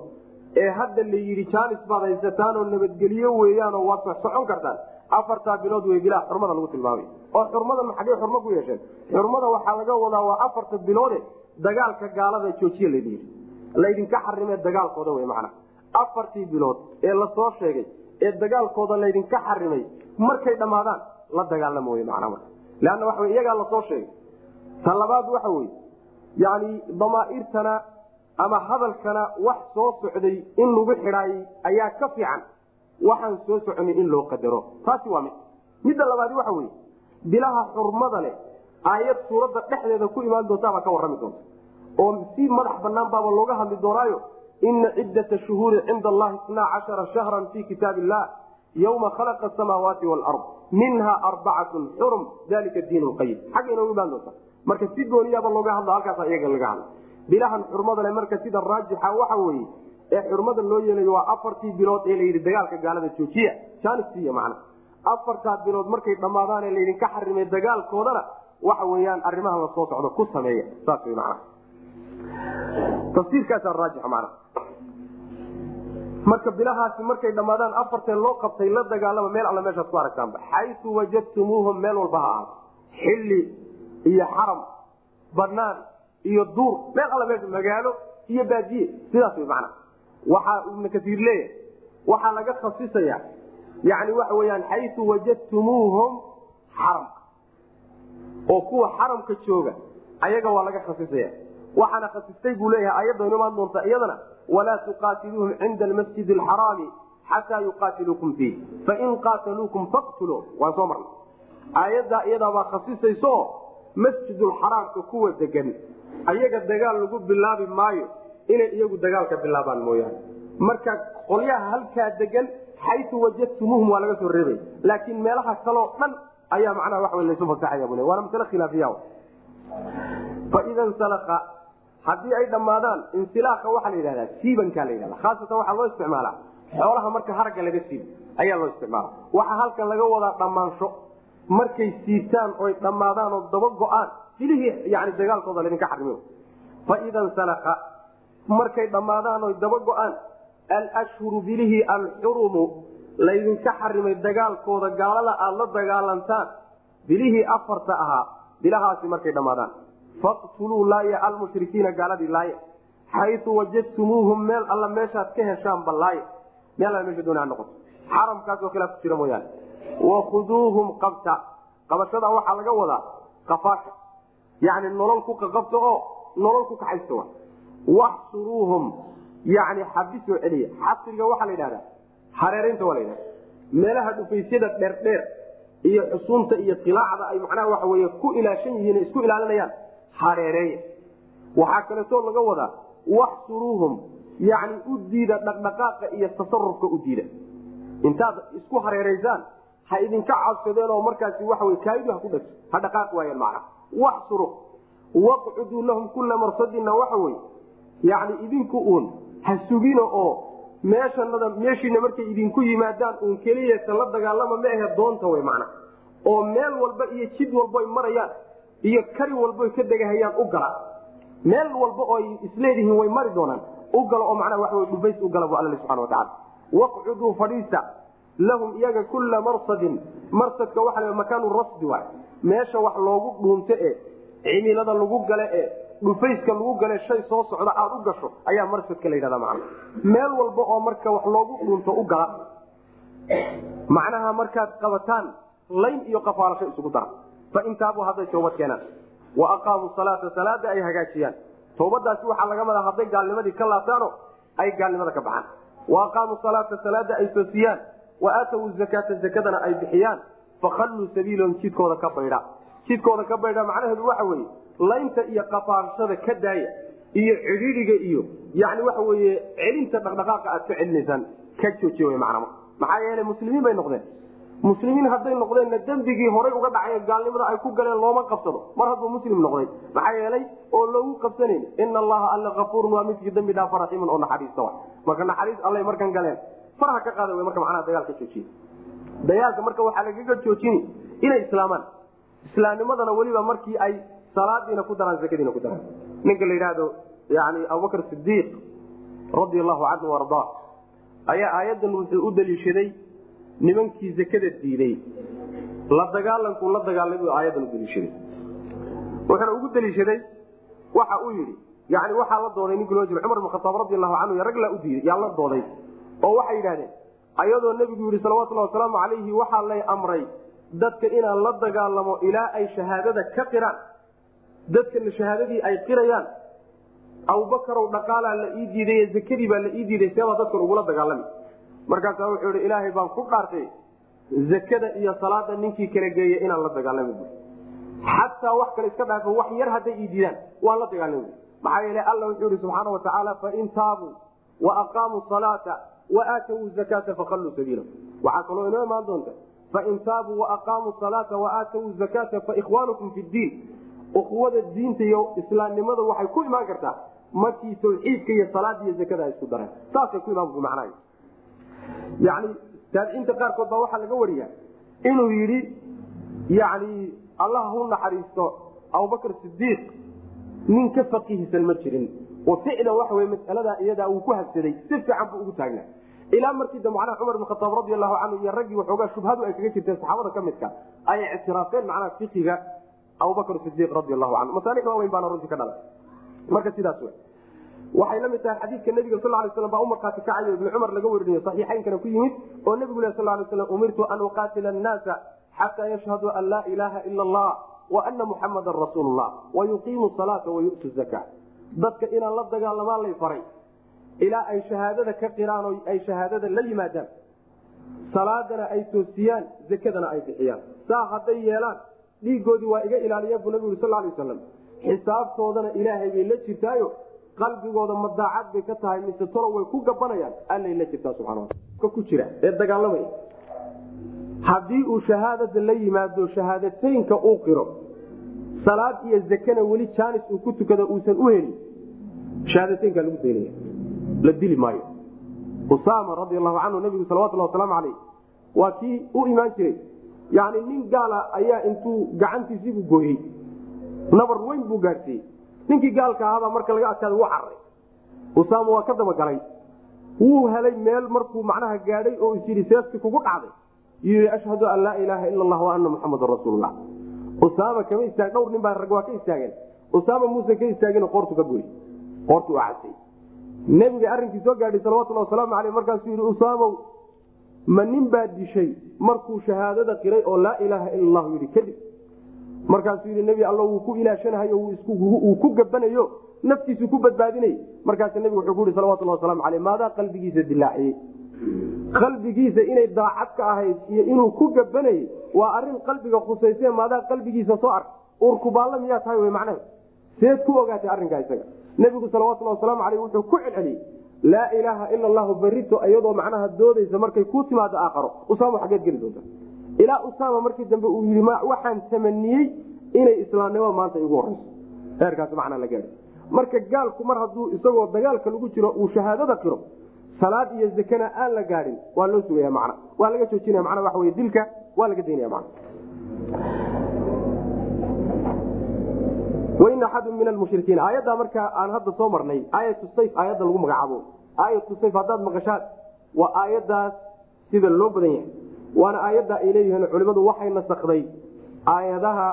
Speaker 1: ee hadda la yidhi jaanis baad haysataanoo nabadgelyo weeyaanoo waad socon kartaan afartaa bilood wey bilaa xurmada lagu tilmaamay. Oo xurmadan xaggey xurmo ku yeesheen. Xurmada waxaa laga wadaa waa afarta biloode dagaalka gaalada joojiye layidhi laydinka xarimee dagaalkooda wey macana afartii bilood ee la soo sheegay ee dagaalkooda laydinka xarimay markay dhammaadaan la dagaalamo waxa wey iyagaa la soo sheegay. Ta labaad waxa weye yani damaairtana ama hadalkana wax soo socday in lagu xidhaayey ayaa ka fiican. Waxaan soo soconay in loo qadaro. Taasi waa mid. Midda labaadi waxa weye bilaha xurmada leh aayad suuradda dhexdeeda ku imaan doontaabaa ka warrami doonta. Oo si madax banaan baaba looga hadli doonaayo ina ciddata shuhuuri cinda allahi isnaa cashara shahran fi kitaab illah yowma khalaqa asamaawaati waalard minha arbacatun xurum dalika diin lqayim xagga inoogu imaan doonta marka si gooniyaaba looga hadlo halkaasa iyaga laga hadla bilahan xurmada le marka sida raajixa waxa weeye ee xurmada loo yeelayo waa afartii bilood ee layidhi dagaalka gaalada joojiya jaanistiiy macna afartaa bilood markay dhammaadaan ee laydinka xarimay dagaalkoodana waxa weeyaan arrimaha la soo socdo ku sameeya saas wey macna macna marka bilahaasi markay dhammaadaan afartee loo qabtay la dagaalama meel alla meeshaad ku aragtaanba. Xayu wajadtumuuhum meel walba ha ahaato xilli iyo xaram banaan iyo duur meel alla meesha magaalo iyo baadiye sidaas way macna waxaa ibnu kasiir leeyahay waxaa laga khasisaya yani waxa weyaan xayu wajadtumuuhum xaramka oo kuwa xaramka jooga ayaga waa laga khasisaya waxaana khasistay buu leeyahay ayadaynu imaan doonta iyadana walaa tuqaatiluuhum cinda almasjid alxaraami xataa yuqaatiluukum fiih. Fain qaataluukum faqtuluu waan soo marnay. Aayaddaa iyadaabaa khasisayso masjidulxaraamka kuwa degan ayaga dagaal lagu bilaabi maayo inay iyagu dagaalka bilaabaan mooyaane. Marka qolyaha halkaa degan xayu wajadtumuuhum waa laga soo reebay. Laakiin meelaha kaloo dhan ayaa macnaha wa laysu fasaxaya bu waana masale khilaafiya haddii ay dhammaadaan insilaaqa waxaa la yidhahdaa siibankaa la yidhahda khaasatan waxaa loo isticmaalaa. Xoolaha marka haragga laga siibo ayaa loo isticmaala waxaa halkan laga wadaa dhammaansho markay siibtaan oy dhammaadaan oo daba go'aan silihii yani dagaalkooda laydinka xarimi faida nsalaka markay dhammaadaan oy daba go'aan alshhuru bilihii alxurumu laydinka xarimay dagaalkooda gaalada aada la dagaalantaan bilihii afarta ahaa bilahaasi markay dhammaadaan faqtuluu laaya almushrikiina gaaladii laaya. Xayu wajadtumuuhum meel alla meeshaad ka heshaanba laaya. Meel meesha doona ha noqoto xaramkaasoo kale ku jira mooyaane. Wakhuduuhum qabta. Qabashada waxaa laga wadaa qafaasha yani nolol ku qaqabta oo nolol ku kaxaysta wa waxsuruuhum. Yani xabisoo celiya. Xasriga waxaa la yidhahdaa. Hareeraynta waa la yidhahda meelaha dhufaysyada dheerdheer iyo xusuunta iyo qilaacda ay macnaha waxa wey ku ilaashan yihiin isku ilaalinayaan hareereeya waxaa kaleetoo laga wadaa waxsuruuhum yani u diida dhaqdhaqaaqa iyo tasarufka u diida. Intaad isku hareeraysaan ha idinka cabsadeen oo markaasi waa kaaidu ha ku dhagso ha dhaqaaq waayeen macna waxsuru waqcuduu lahum kula marsadina waxa wey yani idinku uun ha sugina oo meeshanada meeshiina markay idinku yimaadaan uun keliyasa la dagaalama ma ahe doonta wey macna oo meel walba iyo jid walboy marayaan iyo kari walboy ka degahayaan u gala. Meel walba oo isleedihiin way mari doonaan. U galo oo macnaha waxa dhufays u gala bu alla subxana watacaala waqcuduu fadhiista. Lahum iyaga kula marsadin. Marsadka waxa la makaanu rasdi waay. Meesha wax loogu dhuunto e cimilada lagu gale e dhufayska lagu gale shay soo socda aada u gasho ayaa marsadka la yidhahda macna meel walba oo marka wax loogu dhuunto u gala macnaha markaad qabataan layn iyo qafaalasho isugu dara fain taabuu hadday toobad keenaan wa aqaamuu salaata salaada ay hagaajiyaan toobadaasi waxaa laga madaa hadday gaalnimadii ka laabtaano ay gaalnimada ka baxaan wa aqaamuu salaata salaada ay toosiyaan wa aatawu zakaata zakadana ay bixiyaan fakhalluu sabiilahum jidkooda ka baydha jidkooda ka baydha macnaheedu waxa weeye laynta iyo qafaarashada ka daaya iyo cidhiidiga iyo yani waxa weye celinta dhaqdhaqaaqa aad ka celinaysaan ka joojiy w manaa maxaa yeele muslimiin bay noqdeen muslimiin hadday noqdeenna dembigii horay uga dhacay gaalnimada ay ku galeen looma qabsado. Mar hadduu muslim noqday maxaa yeelay oo loogu qabsanayn ina allaha alla afuurun waa midkii dambi dhaafa raxiimun oo naxariista marka naxariis allay markan galeen faraha ka qaada w marka macnaha dagaalka joojiye dagaalka marka waxaa lagaga joojini inay islaamaan. Islaamnimadana weliba markii ay salaadiina ku daraan zakadiina ku daraan. Ninka la yidhaahdo yani abubakr sidiiq radi allahu canhu ardaa ayaa aayadan wuxuu u daliishaday nimankii zakada diiday la dagaalanku la dagaalay buu aayadan u daliishaday. Wuxuuna ugu daliishaday waxa uu yidhi yani waxaa la dooday ninkii loo jira cumar bin khataab radi allahu canhu rag laa u diiday yaa la dooday oo waxay yidhahdeen ayadoo nebigu yidhi salawatullahi wasalaamu calayhi waxaa lay amray dadka inaan la dagaalamo ilaa ay shahaadada ka qiraan. Dadkana shahaadadii ay qirayaan abubakarow dhaqaalaa la ii diiday zakadii baa la ii diiday seebaa dadkan ugula dagaalami markaasaa wuxuu ihi ilaahay baan ku dhaartay zakada iyo salaada ninkii kala geeya inaan la dagaalami bu xataa wax kale iska dhaafo wax yar hadday ii diidaan waan la dagaalami bu maxaa yeele alla wuxuu ihi subxaana watacaala fain taabuu wa aqaamuu salaata wa aatawuu zakaata fakhalluu sabiila. Waxaa kaloo inoo imaan doonta fain taabuu waaqaamuu salaata wa aatawuu zakaata faikhwaanukum fi ddiin. Ukuwada diinta iyo islaamnimada waxay ku imaan kartaa markii tawxiidka iyo salaada iyo zakada ay isku dareen. Saasay ku imaan macnaha yani taabiciinta qaarkood baa waxaa laga wariya inuu yidhi yani allah hu naxariisto abubakr sidiiq nin ka faqiihsan ma jirin. Oo ficlan waxa wey masaladaa iyadaa uu ku habsaday si fiican buu ugu taagnaa. Ilaa markii dambe macnaha cumar bin khataab radi allahu canhu iyo raggii waxoogaa shubhadu ay kaga jirteen saxaabada ka midka ay ictiraafeen macnaha fiqiga abubakr sidiiq radi allahu canhu masaalix waaweyn baana runtii ka dhalay. Marka sidaas wey waxay la mid tahay xadiidka nabiga sal lay slam baa u markaati kacayo cumar laga werinayo saxiixaynkana ku yimid oo nebigu leh sal lay slam umirtu an uqaatila annaasa xataa yashhaduu an laa ilaaha ila allah wa ana muxamadan rasuulu wa yuqiimu salaata wa yu'tu zaka dadka inaan la dagaalamaan lay faray ilaa ay shahaadada ka qiraan oo ay shahaadada la yimaadaan. Salaadana ay toosiyaan zakadana ay bixiyaan. Saa hadday yeelaan dhiigoodii waa iga ilaaliyeen buu nabigu sal lay waslam xisaabtoodana ilaahay bay la jirtaayo qalbigooda madaacad bay ka tahay mise tolo way ku gabanayaan allay la jirtaa subana ku jira ee dagaalamaya haddii uu shahaadada la yimaado shahaadateynka uu qiro salaad iyo zakana weli jaanis uu ku tukado uusan u helin shahaadateynkaa lagu daynaya la dili maayo. Usaama radi allahu canhu nabigu salawatulhi wasalaamu caleyh waa kii u imaan jiray. Yani nin gaala ayaa intuu gacantiisiibuu gooyey nabar weyn buu gaadhsiiyey ninkii gaalka ahaabaa marka laga adkaada wuu cararay usaama waa ka dabagalay wuu helay meel markuu macnaha gaadhay oo is yidhi seefti kugu dhacday. Yii ashhadu an laa ilaaha ila allah wa ana muxamadan rasuullah usaama kama istaag dhowr nin baa rag waa ka istaageen. Usaama muuse ka istaagin qoortu ka goy qoortu waa casay nebiga arrinkii soo gaadhay salawatulhi wasalaamu aleyh markaasuu yidhi usaamow ma nin baa dishay markuu shahaadada qiray oo laa ilaaha ila allahu yidhi kadib markaasuu yidhi nebi alla wuu ku ilaashanahayo uu ku gabanayo naftiisu ku badbaadinay. Markaas nebigu wuxuu ku yihi salawatulhi wasalaamu aleyh maadaa qalbigiisa dilaaciyey qalbigiisa inay daacad ka ahayd iyo inuu ku gabanayay waa arrin qalbiga khusayse maadaa qalbigiisa soo ark urkubaalla miyaa tahay w macnaha seed ku ogaatay arrinkaa isaga. Nebigu salawatulhi wasalaamu aleyh wuxuu ku celceliyey laa ilaaha ila allahu berito iyadoo macnaha doodaysa markay ku timaado aakharo. Usaamo xageed geli doonta ilaa usaama markii dambe uu yii waxaan tamaniyey inay islaamnimo maanta igu horeyso. Heerkaas macnaa la gaai marka gaalku mar hadduu isagoo dagaalka lagu jiro uu shahaadada qiro salaad iyo zakana aan la gaadin waa loo sugaya man waa laga joojinaya mana waa wy dilka waa laga daynaya man wain axadu min almushrikiin aayaddaa markaa aan hadda soo marnay aayatu sayf aayadda lagu magacaabo. Aayatu sayf haddaad maqashaan waa aayaddaas sida loo badan yahay waana aayadda ay leeyihiin culimmadu waxay nasakday aayadaha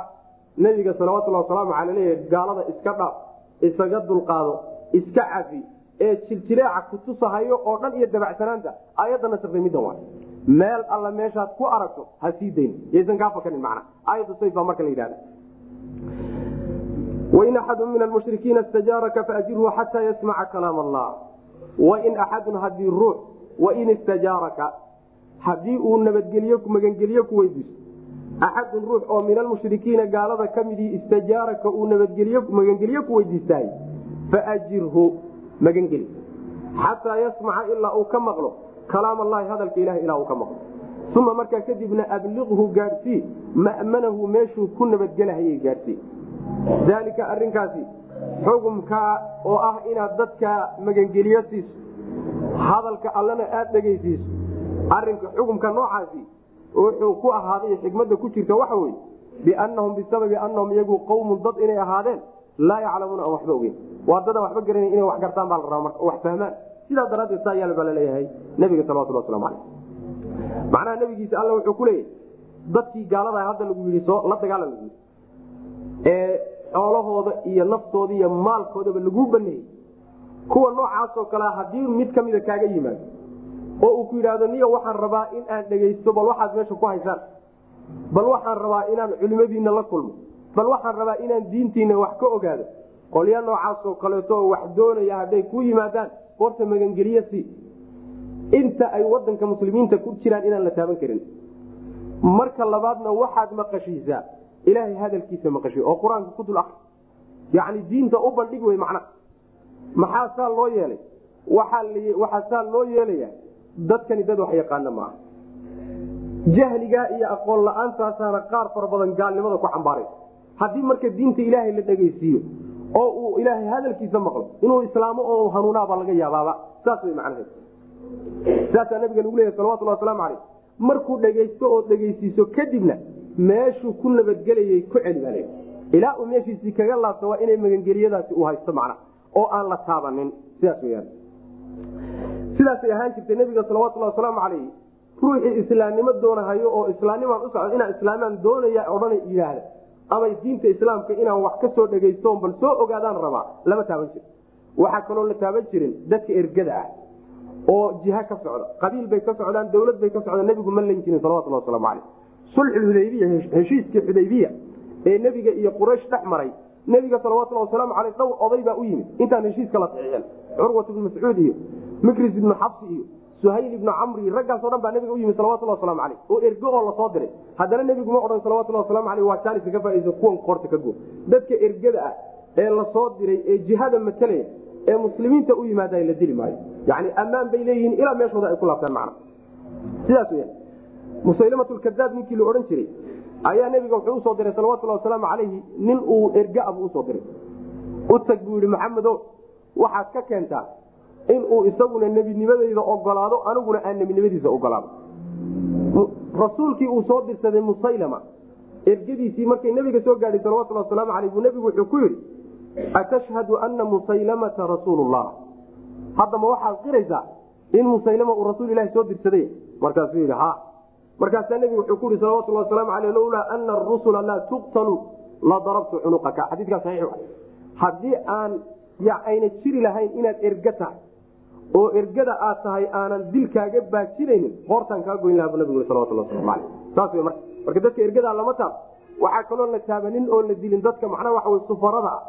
Speaker 1: nebiga salawatulhi wasalaamu cala leeyahay gaalada iska dhaaf isaga dulqaado iska cafi ee jiljileeca kutusahayo oo dhan iyo dabacsanaanta aayadda nasakday middan waa. Meel alla meeshaad ku aragto ha dayn yaysan kaa fakanin macna. Aayaddu sayf baa marka la yidhahda wain axadu min almushrikiina istajaaraka faajirhu xataa yasmaca kalaam allah. Wain axadun haddii ruux wain istajaaraka haddii uu nabadgelyo magangelyo ku weydiisto axadun ruux oo min almushrikiina gaalada ka midii istajaaraka uu magangelyo ku weydiistaay faajirhu magangeli xataa yasmaca ilaa uu ka maqlo kalaam allahi hadalka ilahi ilaa uu ka maqlo. Uma markaa kadibna abliqhu gaadhsii ma'manahu meeshuu ku nabadgelahayay gaadhsii daalika arinkaasi xukumkaa oo ah inaad dadka magangeliyo siiso hadalka allana aada dhegaysiiso arinka xukumka noocaasi wuxuu ku ahaaday xikmada ku jirta waxa weye biannahum bisababi annahum iyagu qawmun dad inay ahaadeen laa yaclamuuna aan waxba ogeyn. Waa dadaan waxba garana inay wax gartaan baa la rabaa marka wax fahmaan. Sidaa daraaddeed saa yaal baa la leeyahay nabiga salawatullah waslamu caleyh macnaha nabigiisa alla wuxuu ku leeyahay dadkii gaalada hadda lagu yidhi soo la dagaalan lagu yidhi. Ee xoolahooda iyo naftooda iyo maalkoodaba laguu baneeyey kuwa noocaasoo kalea haddii mid ka mida kaaga yimaado oo uu ku yidhaahdo niyo waxaan rabaa in aan dhegaysto bal waxaad meesha ku haysaan. Bal waxaan rabaa inaan culimadiina la kulmo. Bal waxaan rabaa inaan diintiina wax ka ogaado. Qolya noocaasoo kaleeto wax doonaya hadday ku yimaadaan horta magangeliye si inta ay wadanka muslimiinta ku jiraan inaan la taaban karin. Marka labaadna waxaad maqashiisaa. Ilaahay hadalkiisa maqashiy oo qur'aanka ku dul akri yacni diinta u bandhig wey macna. Maxaa saa loo yeelay? Waxaa saa loo yeelaya dadkani dad wax yaqaana maaha. Jahligaa iyo aqoon la'aantaasana qaar fara badan gaalnimada ku xambaaray. Haddii marka diinta ilaahay la dhegaysiiyo oo uu ilaahay hadalkiisa maqlo inuu islaamo oo hanuunaabaa laga yaabaaba saas way macnaheed. Saasaa nabiga lagu leeyahy salawatullah wasalaamu caleyh markuu dhegaysto oo dhegaysiiso kadibna meeshuu ku nabadgelayay ku celi baa leeya ilaa uu meeshiisii kaga laabto waa inay magangeliyadaasi uu haysto macna oo aan la taabanin. Sidaas weyaan sidaasay ahaan jirtay nabiga salawatullah wasalaamu caleyh ruuxii islaamnimo doonahayo oo islaamnimaan u socdo inaan islaamaan doonaya odhana yidhaahda ama diinta islaamka inaan wax ka soo dhegaysto bal soo ogaadaan rabaa lama taaban jiro waxaa kaloo la taaban jirin dadka ergada ah oo jiha ka socda qabiil bay ka socdaan dowlad bay ka socdaan nebigu ma lan jirin salawatullah waslamu caleyh sulxulhudaybiya heshiiskii xudaybiya ee nebiga iyo quraysh dhex maray nebiga salawatullah wasalaamu caleyh dhowr oday baa u yimid. Intaan heshiiska la saxiixin curwat ibnu mascuud iyo mikris ibnu xabsi iyo suhayl ibnu camri raggaaso dhan baa nabiga u yimid salawatullah waslamu caleyh oo ergo oo la soo diray. Haddana nebigu ma odhan salawatullah waslamu aleyh waa jaaniska ka faaiisa kuwan qoorta ka go dadka ergada ah ee la soo diray ee jihada matalaya ee muslimiinta u yimaada la dili maayo. Yani ammaan bay leeyihiin ilaa meeshooda ay ku laabtaan macna. Sidaas weya musaylimatlkadaab ninkii la odhan jiray ayaa nebiga wuxuu u soo diray salawatullah wasalaamu calayhi nin uu ergaabuu u soo diray. U tag buu yihi maxamedo waxaad ka keentaa inuu isaguna nebinimadeyda ogolaado aniguna aan nebinimadiisa ogolaado rasuulkii uu soo dirsaday musaylama ergadiisii markay nebiga soo gaadhay salawatullah wasalaamu aleyh buu nebigu wuxuu ku yidhi atashhadu ana musaylamata rasuulullah. Hadda ma waxaad qiraysaa in musaylama uu rasuul ilahi soo dirsaday. Markaasuu yidhi markaasaa nebigu wuxuu ku yihi salawatullah wasalaamu aleyh lowlaa ana arusula laa tuqtalu la darabtu cunuqaka. Xadiikaa saxiix haddii aan ayna jiri lahayn inaad erga tahay oo ergada aad tahay aanan dilkaaga baajinaynin hoortaan kaa goyn laha bu nabigu salawatullah waslamu aleyh saas w marka. Marka dadka ergadaa lama taab. Waxaa kaloo la taabanin oo la dilin. Dadka macnaha waxa wey sufarada ah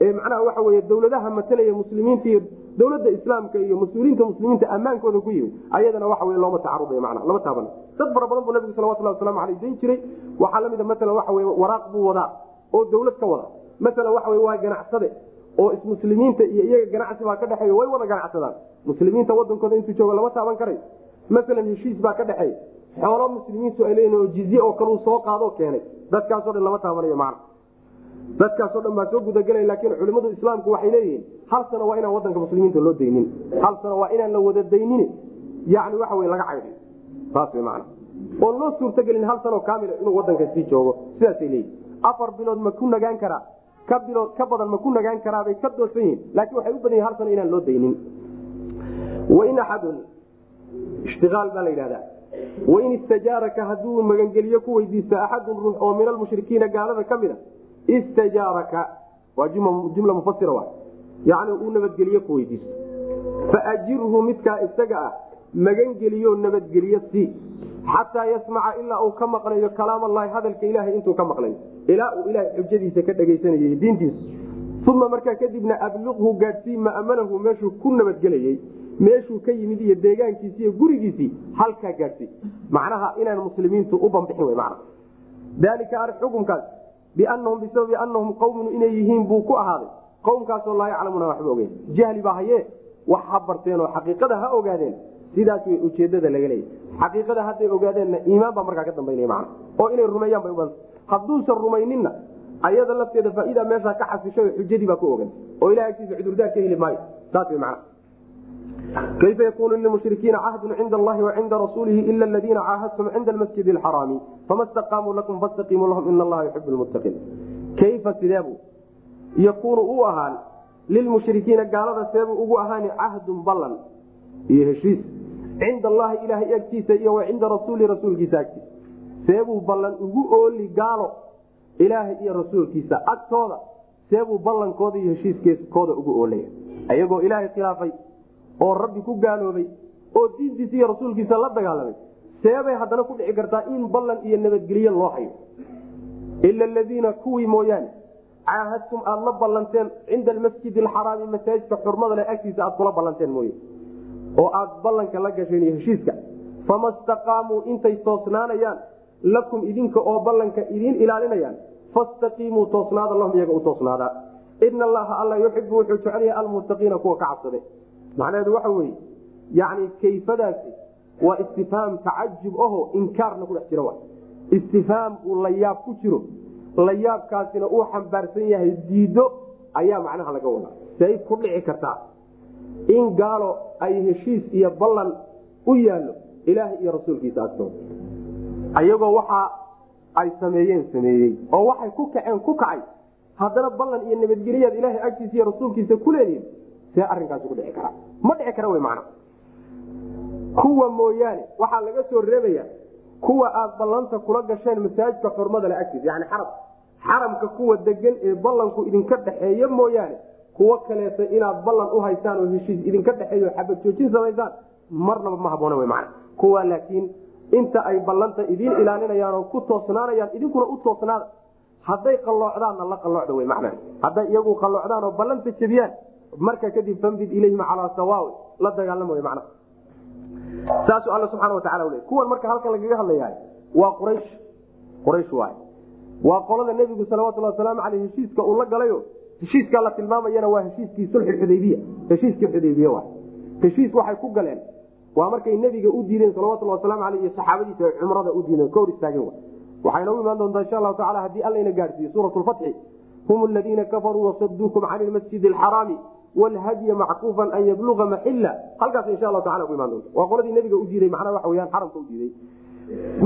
Speaker 1: macnaha waxa wey dowladaha matalaya muslimiinta iyo dowladda islaamka iyo mas'uuliyiinta muslimiinta ammaankooda ku yimid ayadana waxa wey looma tacaruday mana lama taaban dad fara badan buu nabigu salawatullah waslamu aleyh dayn jiray. Waxaa lamida maalan waxa wey waraaq buu wadaa oo dowlad ka wada maalan waxa wey waa ganacsade oo ismuslimiinta iyo iyaga ganacsi baa ka dhexeeya way wada ganacsadaan muslimiinta wadankooda intuu joogo lama taaban karay maalan heshiis baa ka dhexeeya. Xoolo muslimiintu ay leeyihiin oo jizye oo kaleu soo qaadoo keenay. Dadkaasoo dhan lama taabanayo macna dadkaasoo dhan baa soo gudagelay laakiin culimmadu islaamku waxay leeyihiin hal sano waa inaan wadanka muslimiinta loo daynin. Hal sano waa inaan la wada daynin yani waxa wey laga caydhay saas w man oon loo suurtagelin hal sanoo kaamila inuu wadanka sii joogo sidaasay leeyihiin afar bilood ma ku nagaan karaa. Ka bilood ka badan ma ku nagaan karaabay ka doodsan yihiin laakiin waxay u badan yihiin hal sano inaan loo daynin. Wain axadun ishtiaal baa la yidhahdaa. Wain istajaaraka hadduu magangeliyo ku weydiisto axadun ruux oo min almushrikiina gaalada ka mid a istajaaraka. Waa jumla mufasira wa yani uu nabadgeliyo ku weydiisto. Faajirhu midkaa isaga ah magangeliyo nabadgeliyo si xataa yasmaca ilaa uu ka maqlayo kalaam allahi hadalka ilahay intuu ka maqlayo ilaa uu ilahay xujadiisa ka dhegaysanayay diintiisa. Uma markaa kadibna abliqhu gaadhsii ma'manahu meeshuu ku nabadgelayey meeshuu ka yimid iyo deegaankiisi iyo gurigiisii halkaa gaadhsii macnaha inaan muslimiintu u bambixin ar xukumkaas bianahum bisababi anahum qawmun inay yihiin buu ku ahaaday qowmkaasoo laa yaclamuna waxba ogeyn jahli baa haye wax ha barteen oo xaqiiqada ha ogaadeen sidaas way ujeedada laga leeya xaqiiqada hadday ogaadeenna iimaan baa markaa ka dambaynaya man oo inay rumeeyaan bay uban hadduusan rumayninna ayada lafteeda faaida meeshaa ka xasishay xujadii baa ku ogan oo ilaha agtiisa cudurdaar ka heli maayo saas w man kayfa yakunu lilmushrikiina cahdun cinda allahi wacinda rasuulihi ila aladiina caahadtum cinda almasjid alxaraami fama staqaamuu lakum fastaqiimuu lahum ina allaha yuxib lmuttaqiin kayfa sideebu yakuunu u ahaan lilmushrikiina gaalada seebuu ugu ahaani cahdun ballan iyo heshiis cinda allahi ilahay agtiisa iyo wa cinda rasuuli rasuulkiisa agtiisa seebuu ballan ugu ooli gaalo ilaahay iyo rasuulkiisa agtooda seebuu ballankooda iyo heshiiskooda ugu oolaya ayagoo ilaahay khilaafay oo rabbi ku gaaloobay oo diintiisa iyo rasuulkiisa la dagaalamay seebay haddana ku dhici kartaa in ballan iyo nabadgelyo loo hayo. Ila aladiina kuwii mooyaane caahadtum aada la ballanteen cinda almasjid alxaraami masaajidka xurmada le agtiisa aad kula ballanteen mooye. Oo aad ballanka la gasheen iyo heshiiska fama staqaamuu intay toosnaanayaan lakum idinka oo ballanka idiin ilaalinayaan fastaqiimuu toosnaada lahum iyaga u toosnaadaa ina allaha alla yuxibu wuxuu jecelyahay almuttaqiina kuwa ka cabsade macnaheedu waxa weye yani kayfadaasi waa istifhaam tacajub aho inkaarna ku dhex jira wa istifhaam uu layaab ku jiro layaabkaasina uu xambaarsan yahay diido ayaa macnaha laga wadaa. Say ku dhici kartaa in gaalo ay heshiis iyo ballan u yaallo ilaahay iyo rasuulkiisa agtooda ayagoo waxa ay sameeyeen sameeyey oo waxay ku kaceen ku kacay. Haddana ballan iyo nabadgelyaad ilaahay agtiisa iyo rasuulkiisa ku leedihin see arrinkaasi ku dhici karaa ma dhici kara wy macna kuwa mooyaane waxaa laga soo reebaya kuwa aad ballanta kula gasheen masaajidka xurmada le agtiisa yani xaram. Xaramka kuwa degan ee ballanku idinka dhexeeya mooyaane kuwo kaleeta inaad ballan u haysaan oo heshiis idinka dhexeeyo xabad joojin samaysaan marnaba ma haboona w man kuwa laakiin inta ay ballanta idiin ilaalinayaan oo ku toosnaanayaan idinkuna u toosnaada hadday qalloocdaanna la qalloocda w man hadday iyagu qalloocdaan oo ballanta jebiyaan marka kadib fambid ilayhim calaa sawaawi la dagaalama w man saasuu alla subxana watacala le kuwan marka halkan lagaga hadlayahay waa quraysh. Quraysh waay. Waa qolada nebigu salawatuli wasalaamu aleyh heshiiska uu la galayo heshiiskaa la tilmaamayana waa heshiiskii sulxi xudaybiya. Heshiiskii xudaybiye waay. Heshiis waxay ku galeen. Waa markay nebiga u diideen salawatuli wasalaamu aleyh iyo saxaabadiisa ay cumrada u diideen ka hor istaageen wa waxayna u imaan doontaa insha allahu tacala haddii allayna gaadhsiiyo suurat lfatxi hum aladiina kafaruu wasaduukum can ilmasjid alxaraami wlhadya mackuufan an yabluga maxila halkaas insha allahu taala ku imaan doonta waa qoladii nabiga u diiday macnaha waxa weyaan xaramka u diiday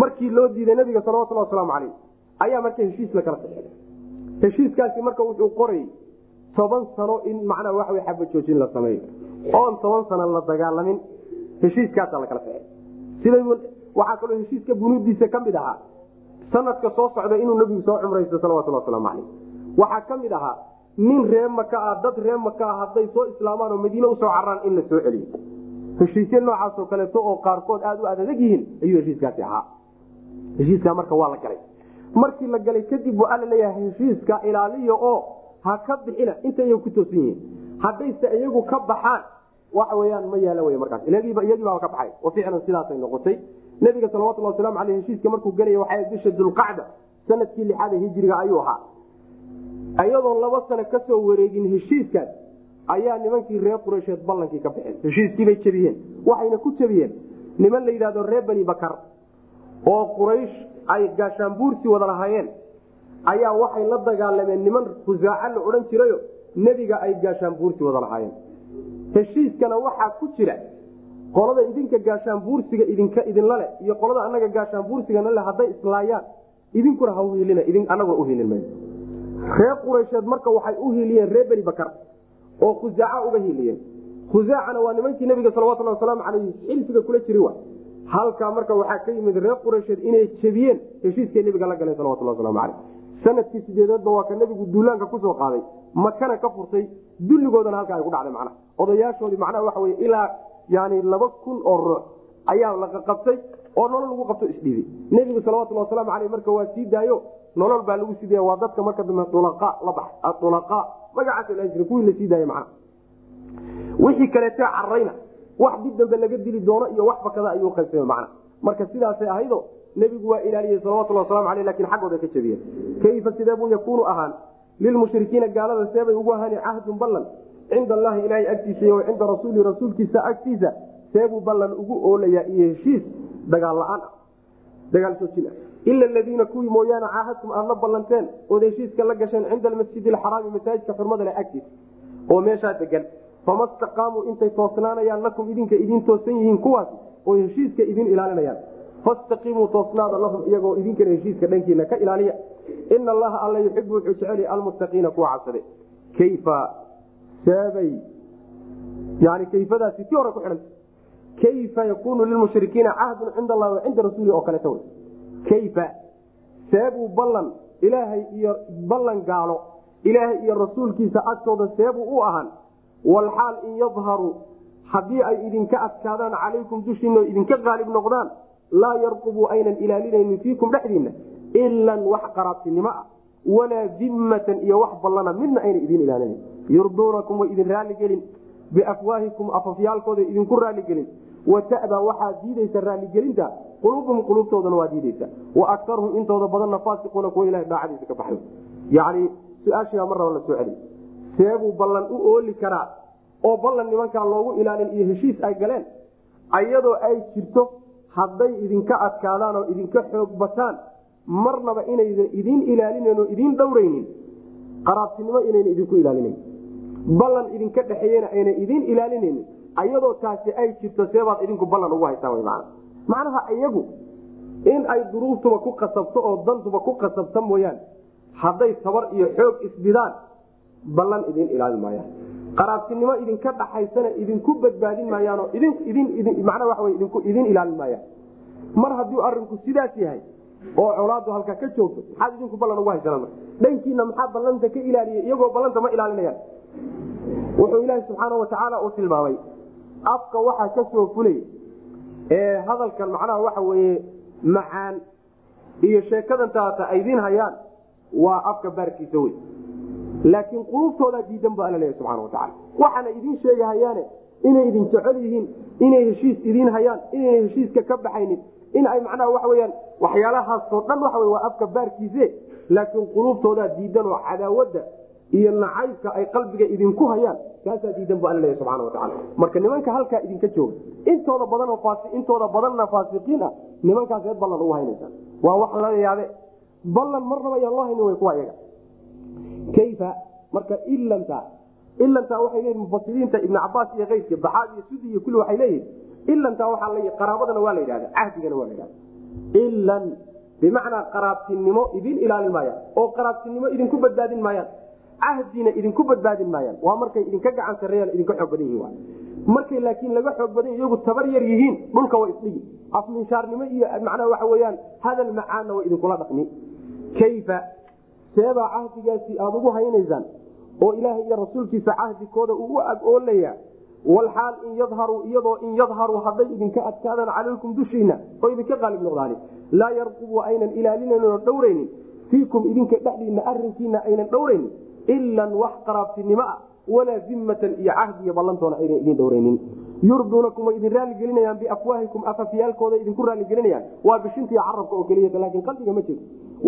Speaker 1: markii loo diiday nabiga salawatulli wasalaamu caleyh ayaa marka heshiis la kala saxeeday heshiiskaasi marka wuxuu qorayy toban sano in macnaha waxa wey xaba joojin la sameeyo oon toban sano la dagaalamin heshiiskaasaa la kala saxeey sida waxaa kaloo heshiiska bunuudiisa ka mid ahaa sanadka soo socda inuu nabigu soo cumraysto salawatulli wasalaamu caleyh waxaa ka mid ahaa nin ree maka ah dad ree maka ah hadday soo islaamaan oo madiine u soo caraan in la celiyo. Heshiisya noocaasoo kaleeto oo qaarkood aada u adadag yihiin ayuu heshiiskaasi ahaa. Heshiiskaa marka waa la galay. Markii la galay kadib waa alla leeyahay heshiiska ilaaliya oo ha ka bixina. Inta iyagu ku toosan yihiin. Haddayse iyagu ka baxaan. Waxa weyaan ma yaalla wey markaas. Iyagiibaa ka baxay. Oo ficlan sidaasay noqotay. Nabiga salawatulli wasalaamu aleyh heshiiska markuu gelaya waxay bisha dulqacda sannadkii lixaada hijriga ayuu ahaa ayadoon laba sano ka soo wareegin heshiiskaas ayaa nimankii reer qureysheed ballankii ka baxeen heshiiskiibay jebiyeen. Waxayna ku jebiyeen niman la yidhahdo reer bani bakar oo quraysh ay gaashaanbuursi wada lahaayeen. Ayaa waxay la dagaalameen niman khusaaca la odhan jirayo nebiga ay gaashaanbuursi wada lahaayeen. Heshiiskana waxaa ku jira qolada idinka gaashaanbuursiga idinka idinla leh iyo qolada anaga gaashaanbuursigana le hadday islaayaan. Idinkuna ha uhiilin anaguna uhilin reer quraysheed marka waxay u hiiliyeen reer beni bakar oo khusaaca uga hiiliyeen. Khusaacana waa nimankii nabiga salawatuli wasalaamu aleyh xilfiga kula jiri wa halkaa marka waxaa ka yimid reer quraysheed inay jebiyeen heshiiskay nabiga la galeen salawatuli waslamu aleyh sannadkii sideedeedba waa ka nabigu duulaanka ku soo qaaday. Makana ka furtay dulligoodana halkaa ay ku dhacday macnaha. Odayaashoodii macnaha waxa wey ilaa yani laba kun oo ruux ayaa la qaqabtay oo nolol lagu qabto isdhiibay nebigu salawatulli wasalaamu aleyh marka waa sii daayo nolol baa lagu sii daaya waa dadka marka dambe ulaqa la bax aulaqa magacaasa la jira kuwii la sii daaya macna wixii kaleetee carayna wax dib dambe laga dili doono iyo wax bakada ayuu qaybsame macna marka sidaasay ahaydo nebigu waa ilaaliyey salawatulli waslamu aleyh laakiin xaggooda ka jabiyeen kayfa sidee buu yakuunu ahaan? Lilmushrikiina gaalada seebay ugu ahaani cahdun ballan cinda allahi ilaahay agtiisa iyo cinda rasuuli rasuulkiisa agtiisa seebuu ballan ugu oolayaa iyo heshiis dagaal la'aan ah dagaal soojin ah ila aladiina kuwii mooyaane caahadtum aad la ballanteen ood heshiiska la gasheen cinda almasjidi alxaraami masaajidka xurmada leh agtiisa oo meeshaa degan fama staqaamuu intay toosnaanayaan lakum idinka idin toosan yihiin kuwaasi oo heshiiska idin ilaalinayaan fastaqiimuu toosnaada lahum iyagoo idinkana heshiiska dhankiina ka ilaaliya ina allaha alla yuxibu wuxuu jecel almuttaqiina kuwa cabsade kayfa seebay yani kayfadaasi ti hore ku xidhanta kayfa yakunu lilmushrikiina cahdun cinda allahi wa cinda rasuuli oo kaleeta wey kayfa? Seebuu ballan ilaahay iyo ballan gaalo. Ilaahay iyo rasuulkiisa agtooda seebuu u ahaan. Walxaal in yadharuu haddii ay idinka adkaadaan calaykum dushiina o idinka qaalib noqdaan. Laa yarqubuu aynan ilaalinaynin fiikum dhexdiinna ilan wax qaraabtinimo ah. Walaa dimmatan iyo wax ballana midna ayna idin ilaalinayn yurduunakum way idin raalligelin. Biafwaahikum afafyaalkooda idinku raalligelin. Wata'daa waxaa diidaysa raalligelinta quluubuhum quluubtoodana waa diidaysa wa akaruhum intooda badanna faasiquuna kuwa ilaha daacadiisa ka baxay. Yacni su'aashiibaa mar raba la soo celiy seebuu ballan u ooli karaa oo ballan nimankaa loogu ilaalin iyo heshiis ay galeen ayadoo ay jirto hadday idinka adkaadaan oo idinka xoog bataan marnaba inaydan idin ilaalinayn oo idin dhowraynin qaraabtinimo inayna idinku ilaalinayn ballan idinka dhexeeyena ayna idin ilaalinaynin ayadoo taasi ay jirto seebaad idinku ballan ugu man macnaha iyagu in ay duruuftuba ku qasabto oo dantuba ku qasabta mooyaane hadday tabar iyo xoog isbidaan ballan idin ilaalin maayaan. Qaraabtinimo idinka dhaxaysana idinku badbaadin maayaanoo idinmana waa idin ilaalin maayaan. Mar hadduu arinku sidaas yahay oo colaadu halkaa ka joogto maxaad idinku ballan ugu haysanaan dhankiina maxaa ballanta ka ilaaliya? Iyagoo ballanta ma ilaalinayaan. Wuxuu ilaahi subxaana watacaala uu tilmaamay afka waxaa ka soo fulay hadalkan macnaha waxa weye macaan iyo sheekadantaata ay idin hayaan waa afka baarkiisa wey laakiin quluubtoodaa diidan bu alla leeya watacaala waxaana idin sheegahayaane inay idin jecel yihiin inay heshiis idiin hayaan inayna heshiiska ka baxaynin in ay macnaha waxa weyaan waxyaalahaasoo dhan waxa waa afka baarkiise laakiin quluubtoodaa diidan oo cadaawadda iyo nacaybka ay qalbiga idinku hayaan kaasaa diidan bu alla leeya subxana watacaala marka nimanka halkaa idinka jooga intooda badanoo intooda badanna faasiqiin ah nimankaas eed ballan ugu haynaysa waa wax lala yaabe ballan marnaba ayaan loo haynin way kuwa iyaga kayfa? Marka ilanta ilantaa waxay leeyihiin mufasiriinta ibn cabaas iyo keyrka baxaad iyo sudi iyo kulli waxay leeyihiin ilantaa waxaa la qaraabadana waa la yidhahda cahdigana waa la yidhahda ilan bimacnaa qaraabtinimo idin ilaalin maayaan oo qaraabtinimo idinku badbaadin maayaan cahdina idinku badbaadin maayaan. Waa markay idinka gacan sareeyaan idinka xoog badan yihiin markay laakiin laga xoog badan iyagu tabar yar yihiin dhulka waa isdhigi. Afminshaarnimo iyo macnaha waxa weyaan hadal macaanna way idinkula dhaqmi. Kayfa? Seebaa cahdigaasi aada ugu haynaysaan oo ilaahay iyo rasuulkiisa cahdigooda uu u ag-oolaya walxaal in yadharuu iyadoo in yadharuu hadday idinka adkaadaan calaykum dushiina oo idinka qaalib noqdaani laa yarqubu aynan ilaalinayn oo dhowraynin. Fiikum idinka dhexdiina arinkiina aynan dhowraynin ilan wax qaraabtinimo ah walaa dimmatan iyo cahdi ballantoona aynan idin dhowraynin yurduunakum way idin raaligelinayaan biafwaahikum afafyaalkooda idinku raaligelinayaan waa bishinta carabka oo keliya laakiin qalbiga ma jiro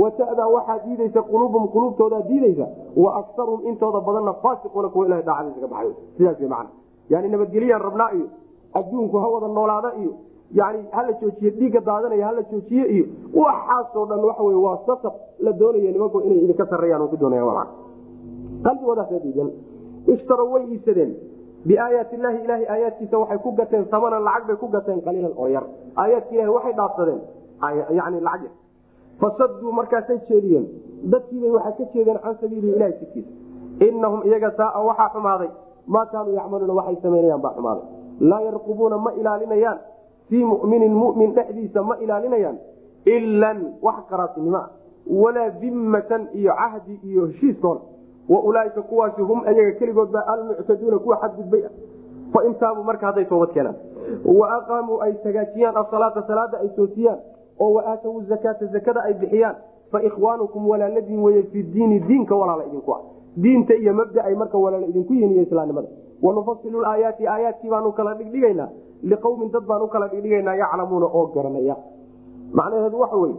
Speaker 1: watadaa waxaa diidaysa quluubum quluubtoodaa diidaysa wa akaruhum intooda badanna faasiquuna kuwa ilaha daacadiisa ka baxay sidaas man yani nabadgelyaan rabnaa iyo adduunku ha wada noolaada iyo yani hala joojiye dhiigga daadanaya hala joojiye iyo waxaasoo dhan waxa waa sasab la doonaya nimanku inay idinka sareeyaan ku doonaya qalbigoodaasa diidan ishtaro way iibsadeen. Biaayaati illaahi ilahay aayaadkiisa waxay ku gateen samanan lacag bay ku gateen qaliilan oo yar. Aayaadka ilahi waxay dhaafsadeen. Yar fasaduu markaasay jeediyeen. Dadkiibay waxay ka jeedeen can sabiilihi ilahi jidkiisa inahum iyaga saaa waxaa xumaaday. Maa kaanuu yacmaluuna waxay samaynayaan baa xumaaday. Laa yarqubuuna ma ilaalinayaan. Fii muminin mumin dhexdiisa ma ilaalinayaan. Ilan wax qaraabtinimo ah. Walaa dimmatan iyo cahdi iyo heshiiskoona wa ulaaika kuwaasi hum ayaga keligood baa almuctaduuna kuwa xadgudbay ah. Fain taabuu marka hadday toobad keenaan. Wa aqaamuu ay hagaajiyaan asalaata salaada ay toosiyaan oo wa aatawu zakaata zakada ay bixiyaan. Fa ikhwaanukum walaaladiin weye fi diini diinka walaala idinku ah. Diinta iyo mabda ay marka walaala idinku yihiin iyo islaamnimada. Wanufasilu aayaati aayaadkii baanu kala dhigdhigaynaa. Liqowmin dad baan u kala dhigdhigaynaa yaclamuuna oo garanaya. Macnaheedu waxa weye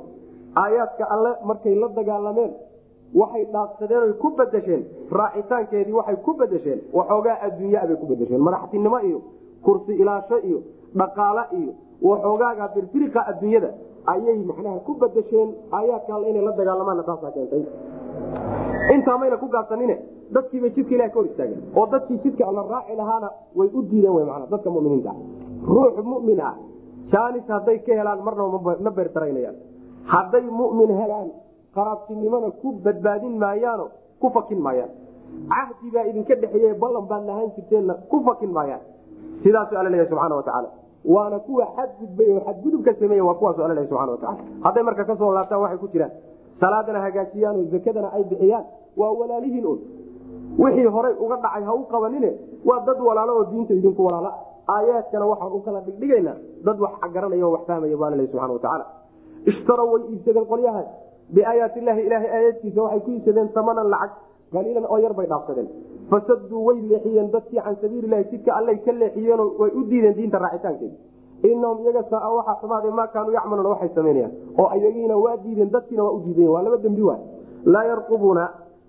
Speaker 1: aayaadka alle markay la dagaalameen waxay dhaafsadeen oy ku bedesheen raacitaankeedii waxay ku bedesheen waxoogaa adduunyaa bay ku bedesheen madaxtinimo iyo kursi ilaasho iyo dhaqaale iyo waxoogaaga birfiriqa adduunyada ayay macnaha ku bedesheen aayaadka alle inay la dagaalamaanna taasaa keentay. Intaa mayna ku gaabsanine dadkiibay jidka ilaha ka hor istaageen. Oo dadkii jidka alla raaci lahaana way u diideen w mana dadka muminiinta ruux mumin ah. Jaanis hadday ka helaan marnaba ma beertaraynayaan hadday mumin helaan qaraabtinimona ku badbaadin maayaano ku fakin maayaan. Cahdi baa idinka dhexeeye ballan baad lahaan jirteenna ku fakin maayaan. Sidaasu alla leeyahy subxana watacaala waana kuwa xadgudbay oo xadgudubka sameeye waa kuwaasu alla leeyahy subxana watacala hadday marka ka soo laabtaan waxay ku jiraan salaadana hagaajiyaan oo zakadana ay bixiyaan waa walaalihiin un wixii horay uga dhacay ha u qabanine waa dad walaalo oo diinta idinku walaala. Aayaadkana waxaan u kala dhigdhigaynaa dad wax garanaya oo wax fahmaya baa laleeyahy subxana watacaala ishtarow way iibsadeen qolyahaas biaayaati illaahi ilaahay aayaadkiisa waxay ku iibsadeen samanan lacag qaliilan oo yar bay dhaafsadeen. Fasaduu way leexiyeen dadkii can sabiililahi jidka allay ka leexiyeenoo way u diideen diinta raacitaankeeda inahum iyaga saa waxaa xumaade maa kaanuu yacmaluuna waxay samaynayaan oo ayagiina waa diideen dadkiina waa u diidayen waa laba dembi waay. Laa yarqubuuna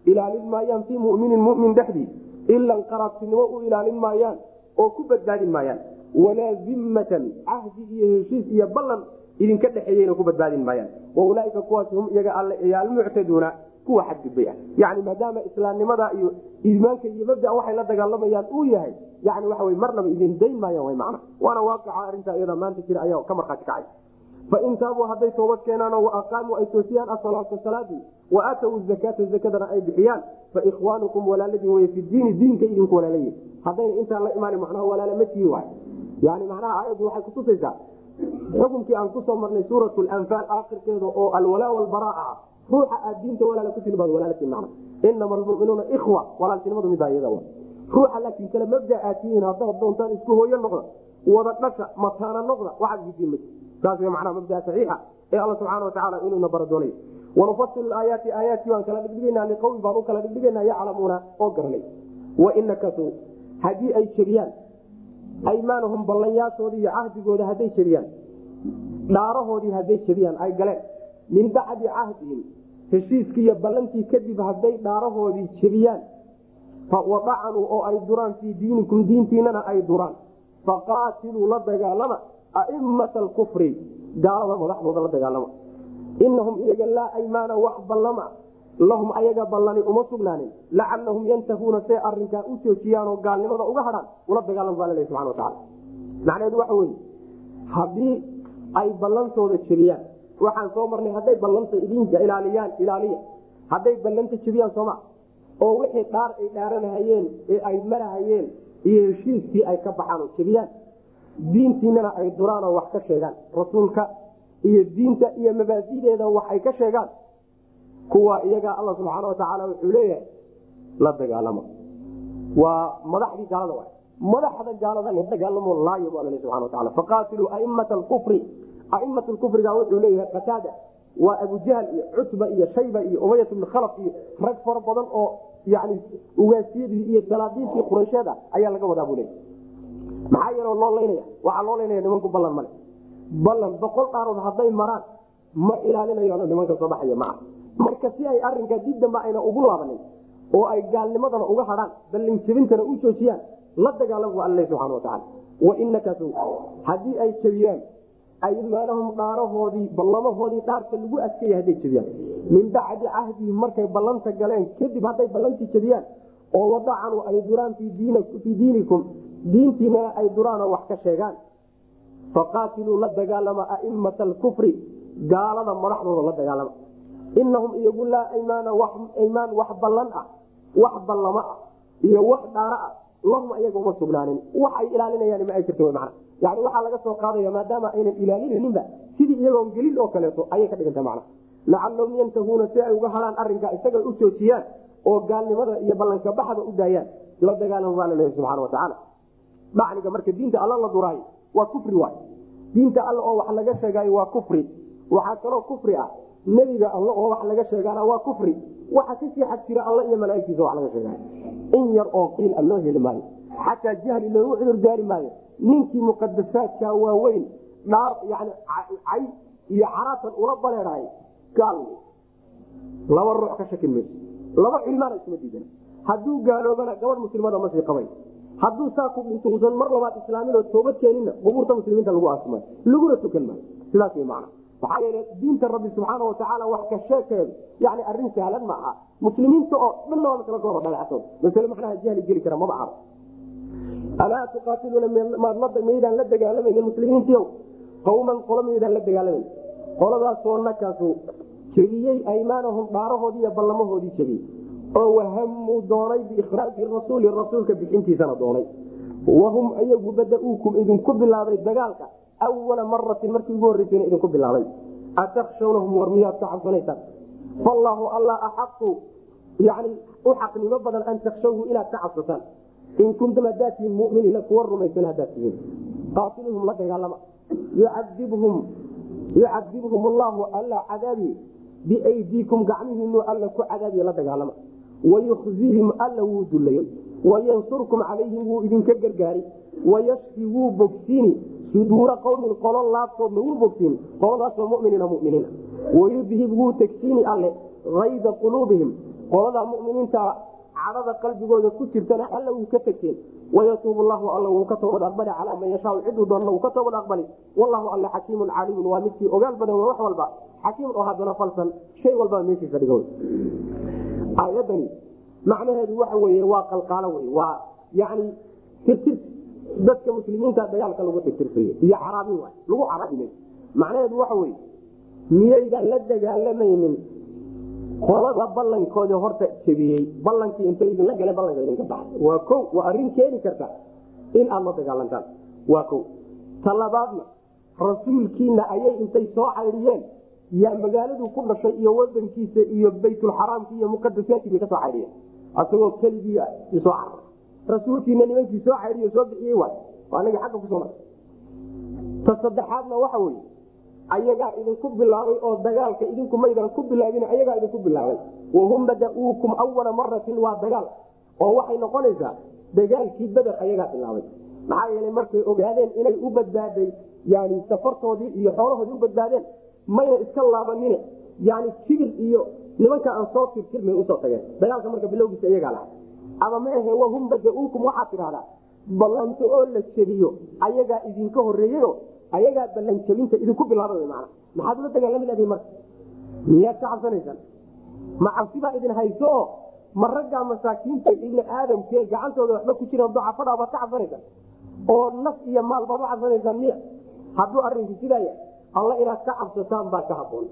Speaker 1: ilaalin maayaan fii muminin mumin dhexdii ilan qaraabtinimo u ilaalin maayaan oo ku badbaadin maayaan. Walaa zimmatan cahdi iyo heshiis iyo ballan idinka dhexeeyeyna ku badbaadin maayaan. Waulaaika kuwaas hum iyaga alle iyo almuctaduuna kuwa xadgudbay ah yani maadaama islaamnimada iyo iimaanka iyo mabdaa waxay la dagaalamayaan uu yahay yani waxa wy marnaba idin dayn maayaan w macna. Waana waaqica arrintaa iyada maanta jira ayaa ka markhaati kacay. Fain taabuu hadday toobad keenaanoo waaqaamuu ay toosiyaan asalaata salaadii wa aatawu zakaata zakadana ay bixiyaan faikhwaanukum walaaladin wey fi diini diinka idinku walaalayihin haddayna intaan la imaan macnaha walaala ma tihi waay yani macnaha aayaddu waxay kutusaysaa xukunkii aan ku soo marnay suurat lanfaal aakhirkeeda oo alwalaa walbaraa ah ruuxa aad diinta walaala ku tihi baad walaalati macna inama almuminuuna ikhwa walaaltinimadu midaa iyada wa ruuxa laakiin kale mabda aad tihiin haddaad doontaan isku hooyo noqda wada dhasha mataana noqda waxaad gisiin ma. Saas w macnaha mabdaa saxiixa ee alla subxaana watacaala inuuna bara doonay. Wanufasilu aayaati aayaadkii baan kala dhigdhigaynaa liqowmi baan u kala dhigdhigaynaa yaclamuuna oo garanay wainakasuu haddii ay jebiyaan aymaanahum ballanyaashoodii iyo cahdigooda hadday jebiyaan dhaarahoodii hadday jebiyaan ay galeen. Min bacdi cahdihim heshiiskii iyo ballantii kadib hadday dhaarahoodii jebiyaan wadacanuu oo ay duraan fii diinikum diintiinana ay duraan. Faqaatiluu la dagaalama aimata alkufri gaalada madaxdooda la dagaalama. Inahum iyaga laa aymaana wax ballama lahum ayaga ballani uma sugnaanin. Lacalahum yantahuuna say arinkaa u joojiyaanoo gaalnimada uga hadhaan ula dagaalam baa lalehy subana wataala macnaheedu waxa weye haddii ay ballantooda jebiyaan waxaan soo marnay hadday ballanta idinka ilaaliyaan ilaaliya. Hadday ballanta jebiyaan sooma oo wixii dhaar ay dhaaranahayeen ee ay marahayeen iyo heshiiskii ay ka baxaan oo jebiyaan diintiinana ay duraan oo wax ka sheegaan rasuulka iyo diinta iyo mabaadideeda wax ay ka sheegaan kuwa iyaga alla subxaana watacaala wuxuu leeyahay la dagaalama waa madaxdii gaalada wa madaxda gaalada la dagaalamo laayo bu alla subana wataala faqaatiluu aimata alkufri aimata lkufriga wuxuu leeyahay qataada waa abujahl iyo cutba iyo shayba iyo umayat bn khalaf iyo rag fara badan oo yani ugaasiyadii iyo salaadiintii quraysheed ah ayaa laga wadaa buu leeya maxaa yeelo loo laynaya waxaa loo laynaya nimanku ballan male ballan boqol dhaarood hadday maraan ma ilaalinayaano nimanka soo baxaya maca marka si ay arinkaa dib dambe ayna ugu laabanin oo ay gaalnimadana uga hadhaan ballinjebintana u joojiyaan la dagaalam bu alla subxana watacaala wainakasu haddii ay jebiyaan aymaanahum dhaarahoodii ballamahoodii dhaarka lagu adkeeya hadday jebiyaan min bacdi cahdihim markay ballanta galeen kadib hadday ballantii jebiyaan oo wadacanuu ay duraan fii diinikum diintiinana ay duraanoo wax ka sheegaan. Faqaatiluu la dagaalama aimata alkufri gaalada madaxdooda la dagaalama inahum iyagu laa aymaan wax ballan ah wax ballamo ah iyo wax dhaaro ah lahum ayaga uma sugnaanin waxay ilaalinayaan ma ay jirta mana yani waxaa laga soo qaadaya maadaama aynan ilaalinaninba sidii iyagoon gelin oo kaleeto ayay ka dhiganta mana lacalahum yantahuuna si ay uga hadhaan arinkaa isaga u joojiyaan oo gaalnimada iyo ballanka baxda u daayaan la dagaalama baa laleeya subxana watacaala dhacniga marka diinta alla la duraayo waa kufri waay diinta alla oo wax laga sheegaayo waa kufri waxaa kaloo kufri ah nebiga alla oo wax laga sheegaana waa kufri. Waxa ka sii xag jira iyo malaaigtiisa wax laga sheegaayo in yar oo qiil a loo heli maayo. Xataa jahli loogu cudur daari maayo. Ninkii muqadasaadka waaweyn dhaar yani cay iyo caraatan ula baleedahay gaal. Laba ruux ka shakin mayso. Laba cilmaana isma diidan hadduu gaaloobana gabadh muslimada masii qabay hadduu saa ku dhinto mar labaad islaamin oo toobad keeninna qubuurta muslimiinta lagu aasmay laguna tukan maayo. Sidaas way macna maxaa yeele diinta rabbi subxaana watacaala wax ka sheekeedu yani arrin sahlan ma aha. Muslimiinta oo dhanna waa masla gooba dhaleecsan masale macnaha jahli geli kara maba aha alaa tuqaatiluuna maydaan la dagaalamaynin muslimiintiiow qawman qolo maydaan la dagaalamayn qoladaasoo nakaasu jebiyey aymaanahum dhaarahoodii iyo ballamahoodii jebiyey oo wahamuu doonay biikhraaji rasuuli rasuulka bixintiisana doonay. Wahum ayagu bada-uukum idinku bilaabay dagaalka awala maratin markii ugu horreysayna idinku bilaabay atakshawnahum war miyaad ka cabsanaysaan fallaahu alla axaqu. Yani u xaqnimo badan an takshawhu inaad ka cabsataan. In kuntum haddaad muminiina kuwa rumaysan haddaad tihiin qaatiluhum la dagaalama. Yucadibhum yucadibhum allahu alla cadaabi biaydiikum gacmihiinu alla ku cadaabiye la dagaalama. Wayukhzihim alla wuu dulayey wayansurkum calayhim wuu idinka gargaari. Wayashfi wuu bogsiini suduura qowmin qolo laabtoodna wuu bogsiini qoladaasoo muminiina muminiina wayudhib wuu alle ayda quluubihim qoladaa muminiinta cadada qalbigooda ku jirtana alla wuu ka tegteen wayatuub llahu alla wuu ka toobad aqbali calaa man yashaa ciduu doonna wuu ka toobad aqbali wallahu alla xakiimun caliimun waa midkii ogaal badan wax walba xakiimun oo haddana falsan shay walbaa meeshiisa dhiga aayadani macnaheedu waxa weye waa qalqaalo wey waa yani tirtir dadka muslimiinta dagaalka lagu tirtirsayo iyo caraabin waay lagu carabinay macnaheedu waxa weye miyaydaan la dagaalamaynin qolada ballankooda horta jebiyey ballankii inta idinla gala ballanka idinka baxay. Waa ko waa arrin keeni karta in aad la dagaalantaan. Waa ko talabaadna rasuulkiina ayay intay soo caydhiyeen yaa magaaladu ku dhashay iyo wadankiisa iyo baytulxaraamki iyo muqadasaadkii bay ka soo asagoo keligii soo carar rasuulkiina nimankii soo caydhiyo soo bixiyey waay. Waa anagii xagga ku soo mar ta saddexaadna waxa weye ayagaa idinku bilaabay oo dagaalka idinku maydan ku bilaabin ayagaa idinku bilaabay. Wahum bada-uukum awala maratin waa dagaal. Oo waxay noqonaysaa dagaalkii beder ayagaa bilaabay. Maxaa yeelay markay ogaadeen inay u badbaaday yani safartoodii iyo xoolahoodii u badbaadeen mayna iska laabanine yani kibir iyo nimanka aan soo tirtirmay u soo tageen. Dagaalka marka bilowgiisa iyagaa laha ama maahe wahum bada-uukum waxaad tidhahdaa ballanto oo la jebiyo ayagaa idinka horeeyeyo ayagaa ballanjabinta idinku bilaaba man maxaad ula dagaalami marka miyaad ka cabsanaysaan? Ma cabsibaa idin hayso? Oo ma raggaa masaakiinta ibni aadamkee gacantooda waxba ku jira dacafadhaa baad ka cabsanaysaan? Oo naf iyo maal baad u cabsanaysaan miya? Hadduu arinku sidaaya alla inaad ka cabsataan baa ka haboon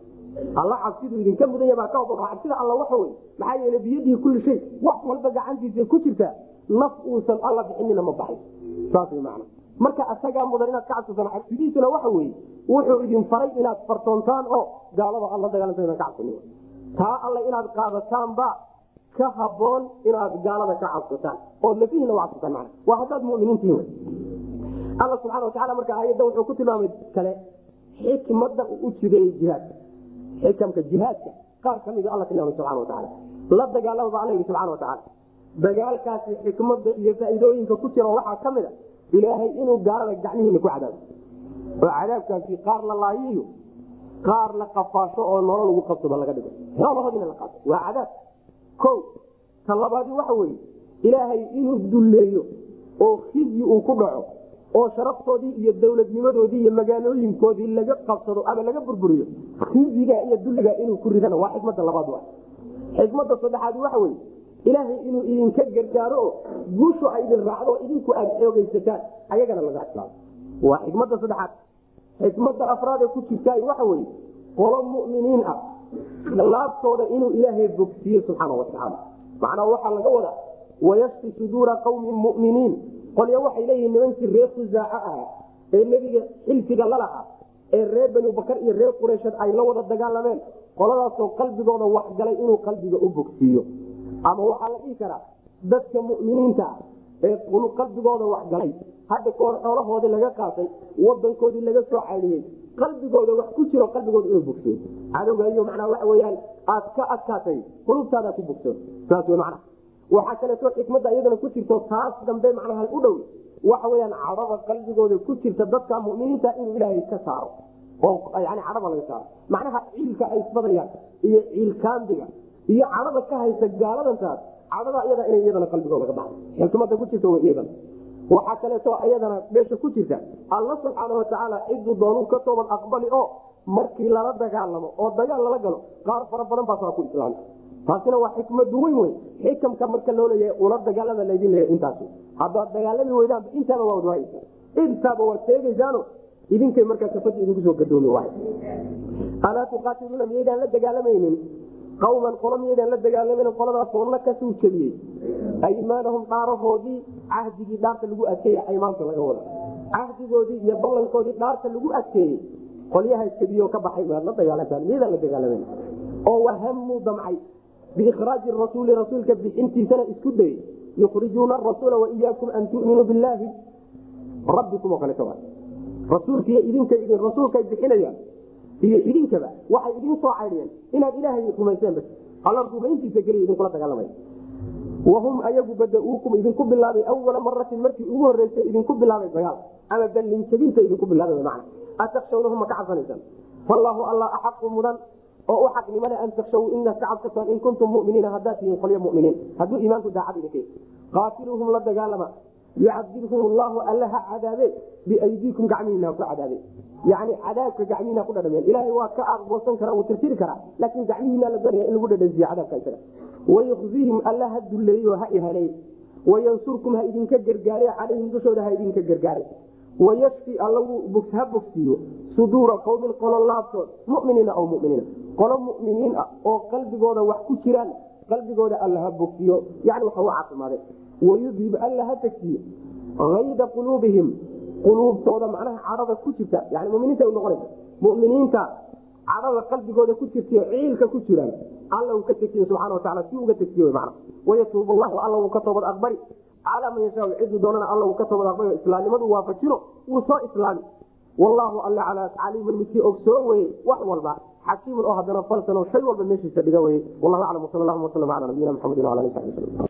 Speaker 1: alla cabsidu idinka mudanya baa ka haboon cabsida alla waxa wey maxaa yeele biyadihi kulli shay wax walba gacantiisa ku jirta naf uusan alla bixinina ma baxay saas macna marka asagaa mudan inaad ka cabsataan cabsidiisuna waxa weye wuxuu idin faray inaad fartoontaan oo gaalada alla dagaalanta ka cabsan taa alle inaad qaadataanba ka haboon inaad gaalada ka cabsataan ood lafihiina u cabsataan mana waa haddaad muminiintihin alla subxana watacala marka aayadda wuxuu ku tilmaamay kale. Xikmada u jideeyey jihaadka xikamka jihaadka qaar ka mid alla tilmaamay subxana watacaala la dagaalamaba alla yidhi subxana watacaala dagaalkaasi xikmada iyo faa'iidooyinka ku jira waxaa ka mid a ilaahay inuu gaalada gacmihiina ku cadaabo oo cadaabkaasi qaar la laayiyo qaar la qafaasho oo nolol ugu qabsado laga dhigo xoolahoodina la qaato waa cadaab ko ta labaadi waxa weeye ilaahay inuu dulleeyo oo khizyi uu ku dhaco oo sharaftoodii iyo dowladnimadoodii iyo magaalooyinkoodii laga qabsado ama laga burburiyo khizyiga iyo dulliga inuu ku ridana waa xikmada labaad xikmada saddexaad waxa weye ilaahay inuu idinka gargaaro oo guushu ay idin raacdo idinku aad xoogaysataan ayagana laga islaamo waa xikmada saddexaad. Xikmada afraadee ku jirtaa waxa weye qolo muminiin ah laabtooda inuu ilaahay bogsiiye subxaana watacaala macnaa waxaa laga wadaa wayashfi suduura qawmin muminiin qolya waxay leeyihiin nimankii reer khusaaco ahaa ee nebiga xilfiga lalahaa ee reer bani bakar iyo reer qureysheed ay la wada dagaalameen. Qoladaasoo qalbigooda waxgalay inuu qalbiga u bogsiiyo. Ama waxaa la dhihi karaa dadka muminiinta ee qalbigooda wax galay hadda kahor xoolahoodii laga qaatay wadankoodii laga soo caydhiyey qalbigooda wax ku jiro qalbigooda inuu bogsoon cadowga iyo macnaa waxa weyaan aad ka adkaatay qulubtaada ku bogsoon saas w macna waxaa kaleeto xikmadda iyadana ku jirto taas dambe macnaha u dhow. Waxa weyaan cadhada qalbigooda ku jirta dadka muminiinta inuu ilaahay ka saaro. Oo yani cadhada laga saaro. Macnaha ciilka ay isbadayaan iyo ciilkaambiga iyo cadhada ka haysa gaaladantaas cadhada iyada ina iyadana qalbigooda ka baxdo. Xikmada ku jirta iyadana. Waxaa kaleeto iyadana meesha ku jirta alla subxaana watacaala ciduu doonuu ka toobad aqbali oo markii lala dagaalamo oo dagaal lala galo qaar fara badan baas waa ku islaamta taasina waa xikmadu weyn. Wey xikamka marka loo leeyahay ula dagaalada laydin leeya intaas haddaad dagaalami weydaan intaaba waa wadwaaysa intaaba waad sheegaysaano idinkay markaa kafada idinku soo gadoomi waay. Alaa tuqaatiluuna miyaydaan la dagaalamaynin qawman qolo miyaydaan la dagaalamaynin qoladaasoo na kasuu jebiyey aymaanahum dhaarahoodii cahdigii dhaarta lagu adkeeye aymaanta laga wada. Cahdigoodii iyo ballankoodii dhaarta lagu adkeeyey qolyaha jebiyo ka baxay maad la dagaalantaan miyaydaan la dagaalaman oo wahamuu damcay biikhraaji rasuuli rasuulka bixintiisana isku dayey yukhrijuuna arasuula waiyaakum an tuminuu billaahi rabbikum oo kaleeto rasuulkiiy idinka idin rasuulkay bixinayaan iyo idinkaba waxay idin soo caydhiyeen inaad ilaahay rumayseen alla rumayntiisa keliya idinkula dagaalamay wahum ayagu badauukum idinku bilaabay awala maratin markii ugu horeysay idinku bilaabay dagaal ama ballinjabinta idinku bilaabay man atakshawnahum ma ka cabsanaysaan fallaahu alla axaqu mudan oo u xaqnimale an takshaw inaad ka cabsataan in kuntum muminiina haddaad tihiin qolyo muminiin. Hadduu iimaanku daacad idinka qaatiluuhum la dagaalama. Yucadibhum llahu alla ha cadaabe. Biaydiikum gacmihiina ha ku cadaabe. Yani cadaabka gacmihiina ku dhadhameen. Ilaahay waa ka aqboosan kara uu tirtiri karaa. Laakiin gacmihiina la doonaya in lagu dhadhansiiyo cadaabka isaga wayukhzihim alla ha dulleeyo ha ihanay wayansurkum ha idinka gargaare calayhim dushooda ha idinka gargaare wayashfi alla ha bogsiiyo suduura qowmin qolo laabtood muminiina aw muminiina qolo muminiin ah oo qalbigooda wax ku jiraan qalbigooda alla ha bogsiyo yani waxa u caafimaade wayudhib alla ha tegsiyo ayda quluubihim quluubtooda macnaha cadhada ku jirta yani muminiinta noqonaysa muminiinta cadhada qalbigooda ku jirtay ciilka ku jiraan alla uu ka tegsiyo subxana wataala si uga tegsiyo man wayatuub llahu alla uu ka toobad aqbali calaa man yashaa ciduu doonana alla uu ka toobad aqbali islaamnimadu waafajino wuu soo islaami. Wallaahu alla calaa caliiman midkii ogsoo weye wax walba xakiimun oo haddana falsan shay walba meeshiisa dhiga weye wallahu aclam wsal allahuma wasalam ala nabiyina maxamedin wala ali sabi wslm